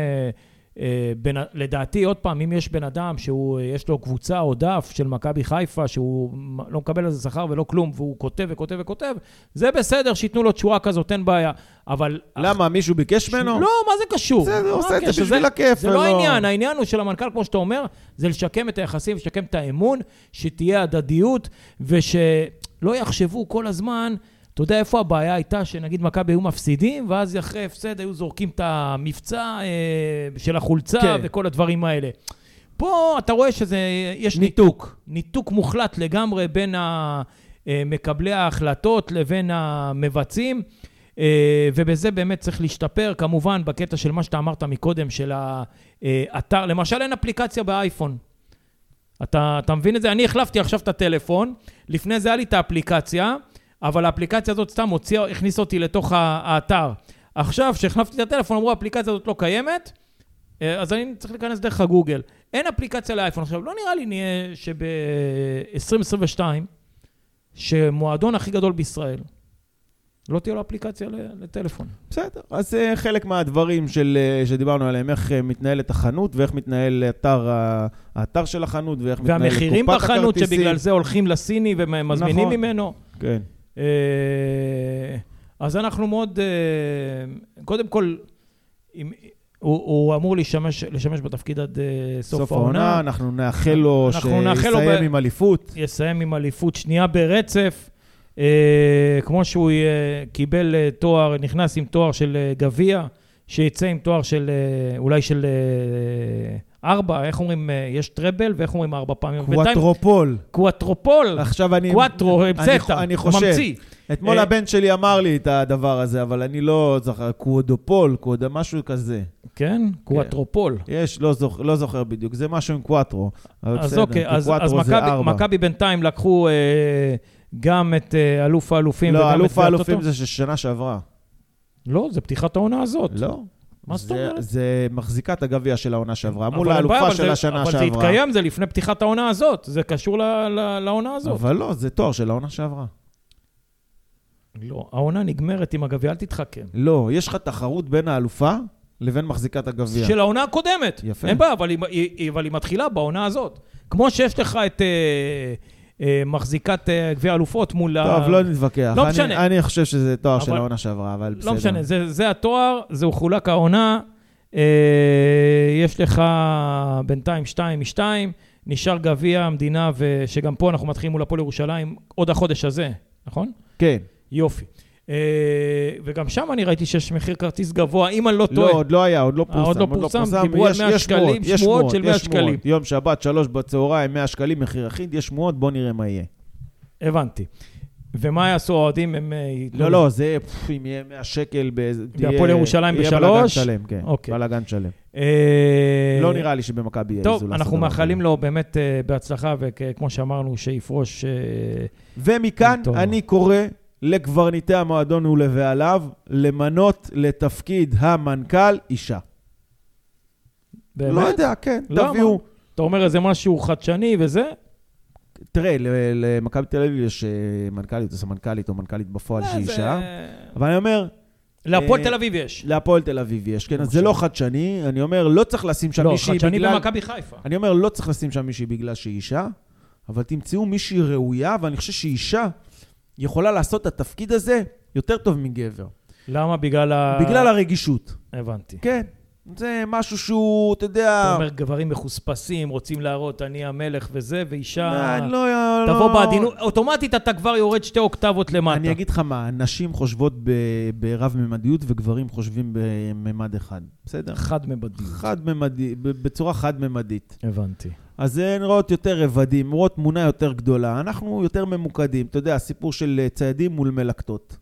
בין, לדעתי, עוד פעם, אם יש בן אדם שיש לו קבוצה או דף של מכבי חיפה, שהוא לא מקבל על זה שכר ולא כלום, והוא כותב וכותב וכותב, זה בסדר, שייתנו לו תשורה כזאת, אין בעיה. אבל... למה, מישהו ביקש ממנו? לא, מה זה קשור? מה עושה את זה? בשביל הכיף, זה לא העניין, העניין הוא של המנכ"ל, כמו שאתה אומר, זה לשקם את היחסים, לשקם את האמון, שתהיה הדדיות, ושלא יחשבו כל הזמן, אתה יודע איפה הבעיה הייתה, שנגיד מכבי היו מפסידים, ואז אחרי הפסד היו זורקים את המבצע אה, של החולצה כן. וכל הדברים האלה. פה אתה רואה שזה, יש ניתוק, ניתוק מוחלט לגמרי בין מקבלי ההחלטות לבין המבצעים. אה, ובזה באמת צריך להשתפר, כמובן, בקטע של מה שאתה אמרת מקודם, של האתר, למשל אין אפליקציה באייפון. אתה, אתה מבין את זה? אני החלפתי עכשיו את הטלפון, לפני זה היה לי את האפליקציה, אבל האפליקציה הזאת סתם הוציאה, הכניסה אותי לתוך האתר. עכשיו, כשהחלפתי את הטלפון, אמרו, האפליקציה הזאת לא קיימת, אה, אז אני צריך להיכנס דרך הגוגל. אין אפליקציה לאייפון. עכשיו, לא נראה לי נהיה שב-2022, שמועדון הכי גדול בישראל, לא תהיה לו אפליקציה לטלפון. בסדר. אז זה חלק מהדברים של, אה, שדיברנו עליהם, איך אה, מתנהלת החנות ואיך מתנהל אתר, האתר של החנות ואיך מתנהלת קופת והמחירים בחנות, הכרטיסים. שבגלל זה הולכים לסיני ומזמינים נכון. ממנו. כן. אה, אז אנחנו מאוד, אה, קודם כל, אם, הוא, הוא אמור לשמש, לשמש בתפקיד עד אה, סוף, סוף העונה, לו אנחנו נאחל לו שיסיים ב- עם אליפות. יסיים עם אליפות שנייה ברצף. אה, כמו שהוא אה, קיבל אה, תואר, נכנס עם תואר של אה, גביע, שיצא עם תואר של, אה, אולי של אה, ארבע, איך אומרים, אה, יש treble ואיך אומרים ארבע פעמים? קוואטרופול. קוואטרופול, עכשיו אני... קוואטרו, אני- המצאת, אני הוא חושב. ממציא. אתמול אה, הבן שלי אמר לי את הדבר הזה, אבל אני לא זוכר, קוודופול, קווד... משהו כזה. כן? קוואטרופול. יש, לא זוכר, לא זוכר בדיוק, זה משהו עם קוואטרו. אבל אז אוקיי, אז, מכבי, בינתיים לקחו אה, גם את אה, אלוף האלופים לא, וגם את אלוף האלופים? זה של שנה שעברה. לא, זה פתיחת העונה הזאת. לא. מה זאת אומרת? זה מחזיקת הגביע של העונה שעברה, מול האלופה של השנה אבל זה שעברה. התקיים, זה לפני פתיחת העונה הזאת. זה קשור לעונה הזאת. אבל לא, זה תואר של העונה שעברה. לא, העונה נגמרת עם הגביע, אל תתחכם. לא, יש לך תחרות בין האלופה לבין מחזיקת הגביע. של העונה הקודמת. יפה. אין בעיה, אבל היא, מתחילה בעונה הזאת. כמו שיש לך את אה, מחזיקת אה, גביע אלופות מול ה... טוב, לא נתווכח. לא אני- משנה. אני חושב שזה תואר של אבל- העונה שעברה, אבל בסדר. לא משנה, זה, זה התואר, זה חולק העונה. אה, יש לך בינתיים שתיים משתיים, נשאר גביע המדינה, ושגם פה אנחנו מתחילים מול הפועל ירושלים עוד החודש הזה, נכון? כן. יופי. אה, וגם שם אני ראיתי שיש מחיר כרטיס גבוה, אם אני לא לא, טועה. עוד לא היה, עוד לא אה, עוד פורסם. לא פורסם? דיברו על יש- 100 יש שקלים, שמועות, של 100 יש שמועות. שקלים. יום שבת, שלוש בצהריים, 100 שקלים, מחיר אחיד, יש שמועות, בוא נראה מה יהיה. הבנתי. ומה יעשו האוהדים? הם... אה, לא, לא, זה, אם יהיה 100 שקל, בהפועל ירושלים יהיה בשלוש? בלאגן שלם, כן. אוקיי. בלאגן שלם. לא נראה לי שבמכבי לעשות טוב, אנחנו. מאחלים לו באמת בהצלחה, וכמו שאמרנו, שיפרוש... ומכאן. אני קורא לקברניטי המועדון ולבעליו למנות לתפקיד המנכ"ל אישה. באמת? לא יודע, כן, למה? תביאו. אתה אומר איזה משהו חדשני וזה? תראה, למכבי תל אביב יש אה, מנכ"לית או סמנכ"לית או מנכ"לית בפועל שהיא אה, זה- אישה. אבל אני אומר, להפועל אה, תל אביב יש. להפועל תל אביב יש, כן, אז זה. לא חדשני. אני אומר, לא צריך לשים שם לא, מישהי חדשני בגלל... במכבי חיפה. אני אומר, לא צריך לשים שם מישהי בגלל שהיא אישה, אבל תמצאו מישהי ראויה, ואני חושב שאישה יכולה לעשות את התפקיד הזה יותר טוב מגבר. למה? בגלל ה... בגלל הרגישות. הבנתי. כן. זה משהו שהוא, אתה יודע... אתה אומר גברים מחוספסים, רוצים להראות אני המלך וזה, ואישה... אני לא, לא. תבוא בעדינות, אוטומטית אתה כבר יורד שתי אוקטבות למטה. אני אגיד לך מה, נשים חושבות ב- ברב-ממדיות וגברים חושבים בממד אחד, בסדר? חד-ממדיות. חד-ממדי, ב- בצורה חד-ממדית. הבנתי. אז הן רואות יותר רבדים, רואות תמונה יותר גדולה. אנחנו יותר ממוקדים. אתה יודע, הסיפור של אה, ציידים מול מלקטות.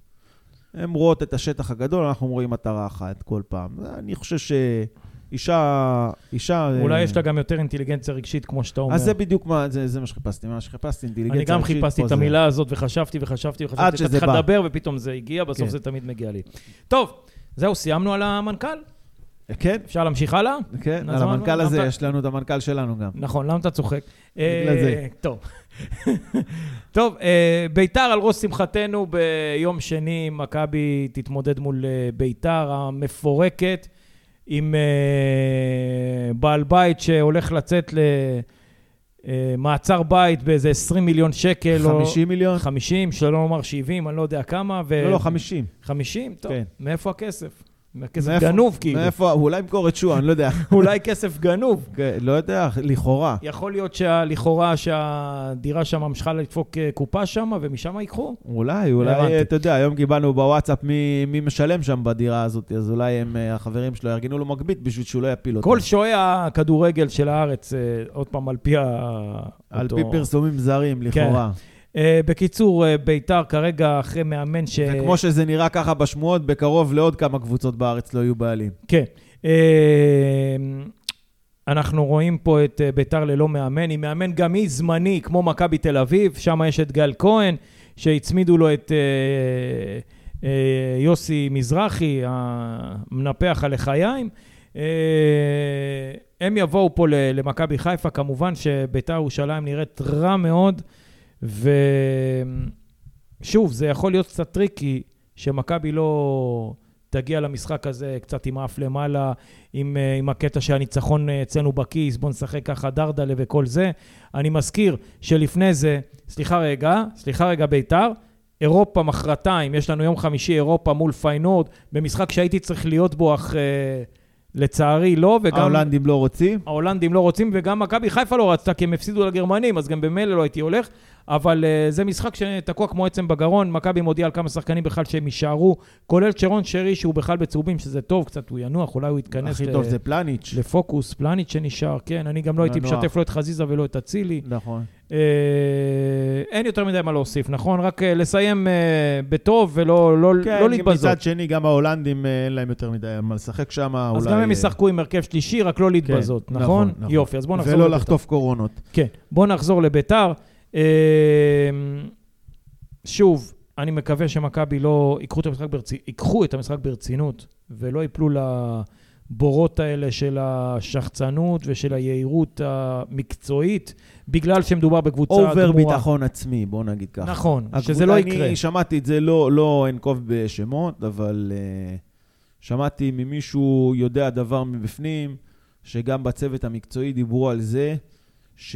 הן רואות את השטח הגדול, אנחנו רואים מטרה אחת כל פעם. אני חושב שאישה... אישה... אולי אה, יש לה גם יותר אינטליגנציה רגשית, כמו שאתה אומר. אז זה בדיוק מה, זה, זה מה שחיפשתי. מה שחיפשתי, אינטליגנציה אני גם רגשית, חיפשתי את זה- המילה הזאת, וחשבתי וחשבתי וחשבתי. עד שזה בא. לדבר, ופתאום זה הגיע, בסוף כן. זה תמיד מגיע לי. טוב, זהו, סיימנו על המנכ"ל? כן, אפשר להמשיך הלאה? כן, על המנכ"ל הזה יש לנו את המנכ"ל שלנו גם. נכון, למה אתה צוחק? בגלל אה, זה. טוב. טוב, אה, ביתר על ראש שמחתנו ביום שני, מכבי תתמודד מול אה, ביתר המפורקת, עם בעל בית שהולך לצאת למעצר בית באיזה 20 מיליון שקל. או- 50 מיליון? 50, שלא לומר 70, אני לא יודע כמה. ו... לא, לא, 50. 50? טוב, כן. מאיפה הכסף? כסף מאיפה- גנוב, כאילו. מאיפה, אולי ימכור את שועה, אני לא יודע. אולי כסף גנוב. כן, לא יודע, לכאורה. יכול להיות שלכאורה שהדירה שם ממשיכה לדפוק אה, קופה שם, ומשם ייקחו? אולי, אולי. אתה יודע, היום קיבלנו בוואטסאפ מי, מי משלם שם בדירה הזאת, אז אולי הם, אה, החברים שלו יארגנו לו מגבית בשביל שהוא לא יפיל אותו. כל שועי הכדורגל של הארץ, אה, עוד פעם, על פי ה... על אותו- פי פרסומים זרים, לכאורה. אה, בקיצור, אה, ביתר כרגע אחרי מאמן ש... וכמו שזה נראה ככה בשמועות, בקרוב לעוד כמה קבוצות בארץ לא יהיו בעלים. כן. אה, אנחנו רואים פה את ביתר ללא מאמן, עם מאמן גם היא זמני, כמו מכבי תל אביב, שם יש את גל כהן, שהצמידו לו את אה, אה, יוסי מזרחי, המנפח על לחיים. אה, הם יבואו פה למכבי חיפה, כמובן שביתר ירושלים נראית רע מאוד, ושוב, זה יכול להיות קצת tricky, שמכבי לא תגיע למשחק הזה קצת עם האף למעלה, עם, אה, עם הקטע שהניצחון אה, אצלנו בכיס, בוא נשחק ככה דרדלה וכל זה. אני מזכיר שלפני זה, סליחה רגע, סליחה רגע ביתר, אירופה מחרתיים, יש לנו יום חמישי אירופה מול פיינורד, במשחק שהייתי צריך להיות בו, אך אה, לצערי לא, וגם... ההולנדים לא רוצים? ההולנדים לא רוצים, וגם מכבי חיפה לא רצתה, כי הם הפסידו לגרמנים, אז גם במילא לא הייתי הולך. אבל uh, זה משחק שתקוע כמו עצם בגרון. מכבי מודיע על כמה שחקנים בכלל שהם יישארו, כולל שרון שרי, שהוא בכלל בצהובים, שזה טוב, קצת הוא ינוח, אולי הוא יתכנס הכי ל- טוב זה פלניץ'. לפוקוס. פלניץ' שנשאר, כן, אני גם לא הייתי מנוח. משתף לא את חזיזה ולא את אצילי. נכון. אה, אין יותר מדי מה להוסיף, נכון? רק אה, לסיים אה, בטוב ולא לא, כן, לא להתבזות. מצד שני, גם ההולנדים אה, אין להם יותר מדי מה לשחק שם, אולי... אז גם הם ישחקו עם הרכב שלישי, רק לא להתבזות, כן, נכון? נכון, נכון. יופי, אז בואו נחזור ולא לבית"ר. לחטוף קורונות. כן, בואו נחזור לביתר. אה, שוב, אני מקווה שמכבי לא ייקחו את, המשחק ברצ... ייקחו את המשחק ברצינות ולא ייפלו לבורות האלה של השחצנות ושל היהירות המקצועית, בגלל שמדובר בקבוצה גמורה. אובר ביטחון עצמי, בוא נגיד ככה. נכון, הקבוצה- שזה לא יקרה. אני שמעתי את זה, לא, לא אנקוב בשמות, אבל uh, שמעתי ממישהו יודע דבר מבפנים, שגם בצוות המקצועי דיברו על זה, ש...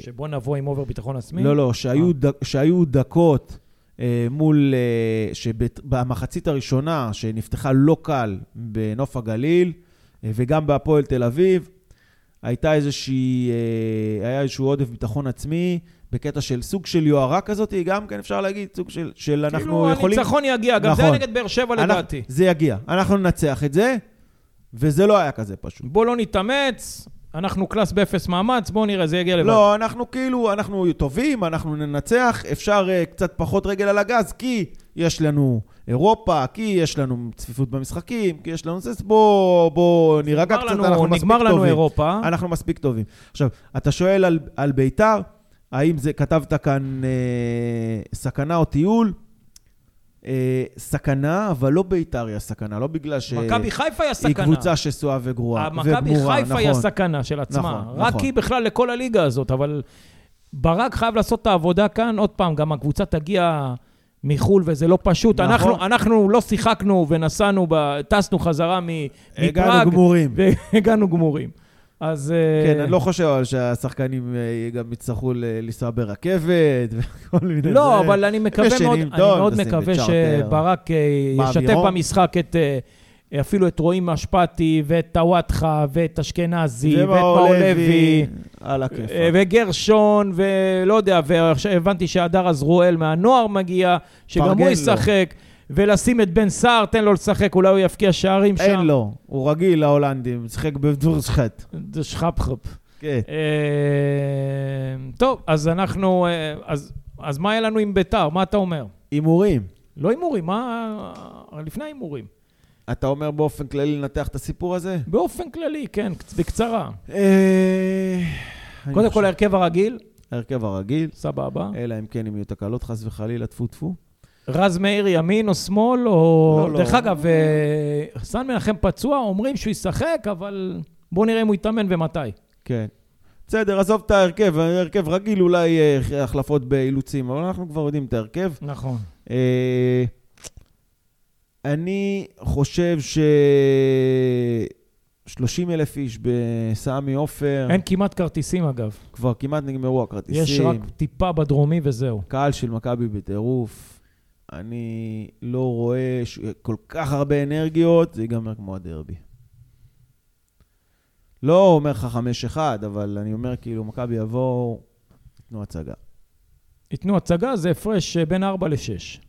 שבוא נבוא עם אובר ביטחון עצמי. לא, לא, שהיו, אה. ד... שהיו דקות אה, מול... אה, שבמחצית הראשונה, שנפתחה לא קל בנוף הגליל, אה, וגם בהפועל תל אביב, הייתה איזושהי... אה, היה איזשהו עודף ביטחון עצמי, בקטע של סוג של יוהרה כזאת, גם כן אפשר להגיד, סוג של, של אנחנו כאילו יכולים... הניצחון יגיע, גם זה נכון. היה נגד באר שבע אנחנו- לדעתי. זה יגיע. אנחנו ננצח את זה, וזה לא היה כזה פשוט. בוא לא נתאמץ, אנחנו class באפס מאמץ, בואו נראה, זה יגיע לבד. לא, אנחנו כאילו, אנחנו טובים, אנחנו ננצח, אפשר אה, קצת פחות רגל על הגז, כי יש לנו אירופה, כי יש לנו צפיפות במשחקים, כי יש לנו זה, אז בוא, נירגע קצת, לנו- אנחנו מספיק נגמר לנו טובים. אירופה. אנחנו מספיק טובים. עכשיו, אתה שואל על, על ביתר, האם זה, כתבת כאן אה, סכנה או טיול? אה, סכנה, אבל לא ביתר היא הסכנה, לא בגלל שהיא מכבי חיפה היא הסכנה. קבוצה שסועה וגרועה. מכבי וגמורה, חיפה היא נכון. הסכנה של עצמה. נכון, רק נכון. היא בכלל לכל הליגה הזאת, אבל ברק חייב לעשות את העבודה כאן. עוד פעם, גם הקבוצה תגיע מחו"ל וזה לא פשוט. נכון. אנחנו, אנחנו לא שיחקנו ונסענו, ב- טסנו חזרה מ- הגענו מפראג, גמורים. והגענו גמורים. אז... אה, כן, אני לא חושב אבל שהשחקנים אה, גם יצטרכו לנסוע ברכבת וכל מיני... לא. אבל אני מקווה מאוד, אני מאוד מקווה. שברק אה, ישתף. במשחק את, אה, אפילו את רועי משפטי, ואת טוואטחה, ואת אשכנזי, ואת מאור לוי. אה, וגרשון, ולא יודע, ועכשיו הבנתי שהדר עזרואל מהנוער מגיע, שגם הוא לו. ולשים את בן סער, תן לו לשחק, אולי הוא יבקיע שערים שם. אין לו, הוא רגיל להולנדים, משחק בדורשחט. זה שחפחפ. כן. אה, טוב, אז אנחנו... אה, אז, אז מה היה לנו עם ביתר? מה אתה אומר? הימורים. לא הימורים, מה... לפני ההימורים. אתה אומר באופן כללי לנתח את הסיפור הזה? באופן כללי, כן, בקצרה. אה, קודם כל, ההרכב הרגיל, ההרכב הרגיל, סבבה. אלא אם כן אם יהיו תקלות חס וחלילה, טפו טפו. רז מאיר ימין או שמאל, או... לא, לא. דרך אגב, אה, סן מנחם פצוע, אומרים שהוא ישחק, אבל בואו נראה אם הוא יתאמן ומתי. כן. בסדר, עזוב את ההרכב, ההרכב רגיל אולי אה, החלפות באילוצים, אבל אנחנו כבר יודעים את ההרכב. נכון. אה, אני חושב ש... 30 אלף איש בסמי עופר, אין כמעט כרטיסים, אגב. כבר כמעט נגמרו הכרטיסים. יש רק טיפה בדרומי וזהו. קהל של מכבי בטירוף. אני לא רואה ש... כל כך הרבה אנרגיות, זה ייגמר כמו הדרבי. לא אומר לך 5-1, אבל אני אומר כאילו, מכבי יבואו, ייתנו הצגה. ייתנו הצגה, זה הפרש אה, בין 4 ל-6.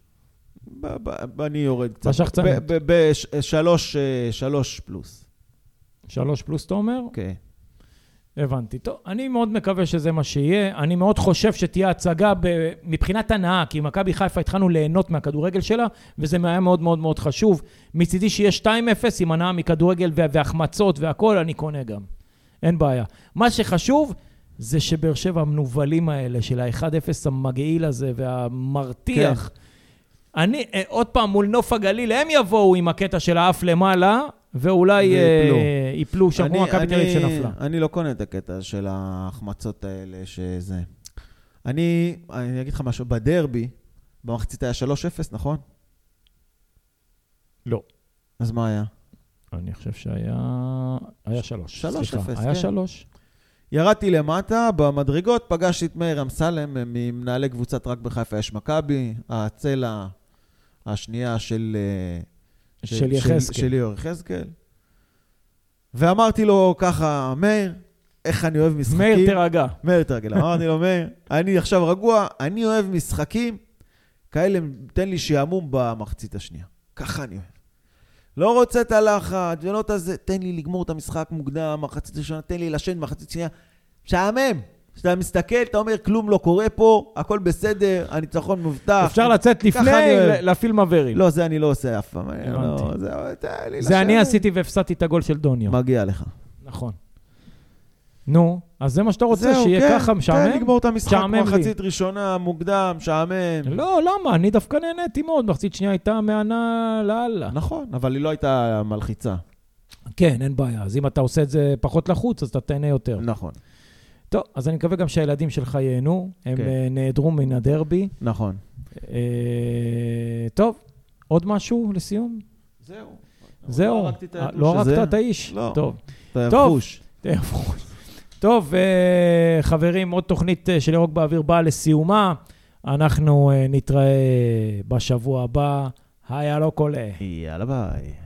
ב- ב- אני יורד קצת. בשחצנות. בשלוש שלוש פלוס. 3 פלוס, אתה אומר? כן. הבנתי. טוב, אני מאוד מקווה שזה מה שיהיה. אני מאוד חושב שתהיה הצגה ב... מבחינת הנאה, כי מכבי חיפה התחלנו ליהנות מהכדורגל שלה, וזה היה מאוד מאוד מאוד חשוב. מצידי שיהיה 2-0 עם הנאה מכדורגל וה- והחמצות והכול, אני קונה גם. אין בעיה. מה שחשוב זה שבאר שבע המנוולים האלה, של ה-1-0 המגעיל הזה והמרתיח, אני, אה, עוד פעם, מול נוף הגליל, הם יבואו עם הקטע של האף למעלה, ואולי ויפלו. אה, ייפלו שם כמו מכבי תל אביב שנפלה. אני לא קונה את הקטע של ההחמצות האלה, שזה... אני, אני אגיד לך משהו, בדרבי, במחצית היה 3-0, נכון? לא. אז מה היה? אני חושב שהיה... היה שלוש. שלוש סליחה, אפס, היה כן. שלוש. ירדתי למטה, במדרגות, פגשתי את מאיר אמסלם, ממנהלי קבוצת רק בחיפה יש מכבי, הצלע השנייה של... של יחזקאל. של ליאור יחזקאל. ואמרתי לו ככה, מאיר, איך אני אוהב משחקים. מאיר, תירגע. מאיר תרגל. אמרתי לו, מאיר, אני עכשיו רגוע, אני אוהב משחקים כאלה, תן לי שעמום במחצית השנייה. ככה אני אוהב. לא רוצה את הלחץ ולא את הזה, תן לי לגמור את המשחק מוקדם, מחצית ראשונה, תן לי לשן מחצית שנייה. משעמם. כשאתה מסתכל, אתה אומר, כלום לא קורה פה, הכל בסדר, הניצחון מובטח. אפשר לצאת לפני, להפעיל מברים. לא, זה אני לא עושה אף פעם. לא. זה, אני. עשיתי והפסדתי את הגול של דוניו. מגיע לך. נכון. נו, אז זה מה שאתה רוצה, זהו, שיהיה כן, ככה תן משעמם? לגמור את המשחק. מחצית ראשונה, מוקדם, משעמם. לא, למה? אני דווקא נהניתי מאוד. מחצית שנייה הייתה מהנה לאללה. נכון, אבל היא לא הייתה מלחיצה. כן, אין בעיה. אז אם אתה עושה את זה פחות לחוץ, אז אתה תהנה יותר. נכון, טוב, אז אני מקווה גם שהילדים שלך ייהנו. הם כן. אה, נעדרו מן הדרבי. נכון. אה, טוב, עוד משהו לסיום? זהו. זהו. לא אה, לא. הרגת את האיש? לא. טוב. אתה טוב. יחוש. טוב, אה, חברים, עוד תוכנית של ירוק באוויר באה לסיומה. אנחנו אה, נתראה בשבוע הבא. היה לא קולה. יאללה ביי.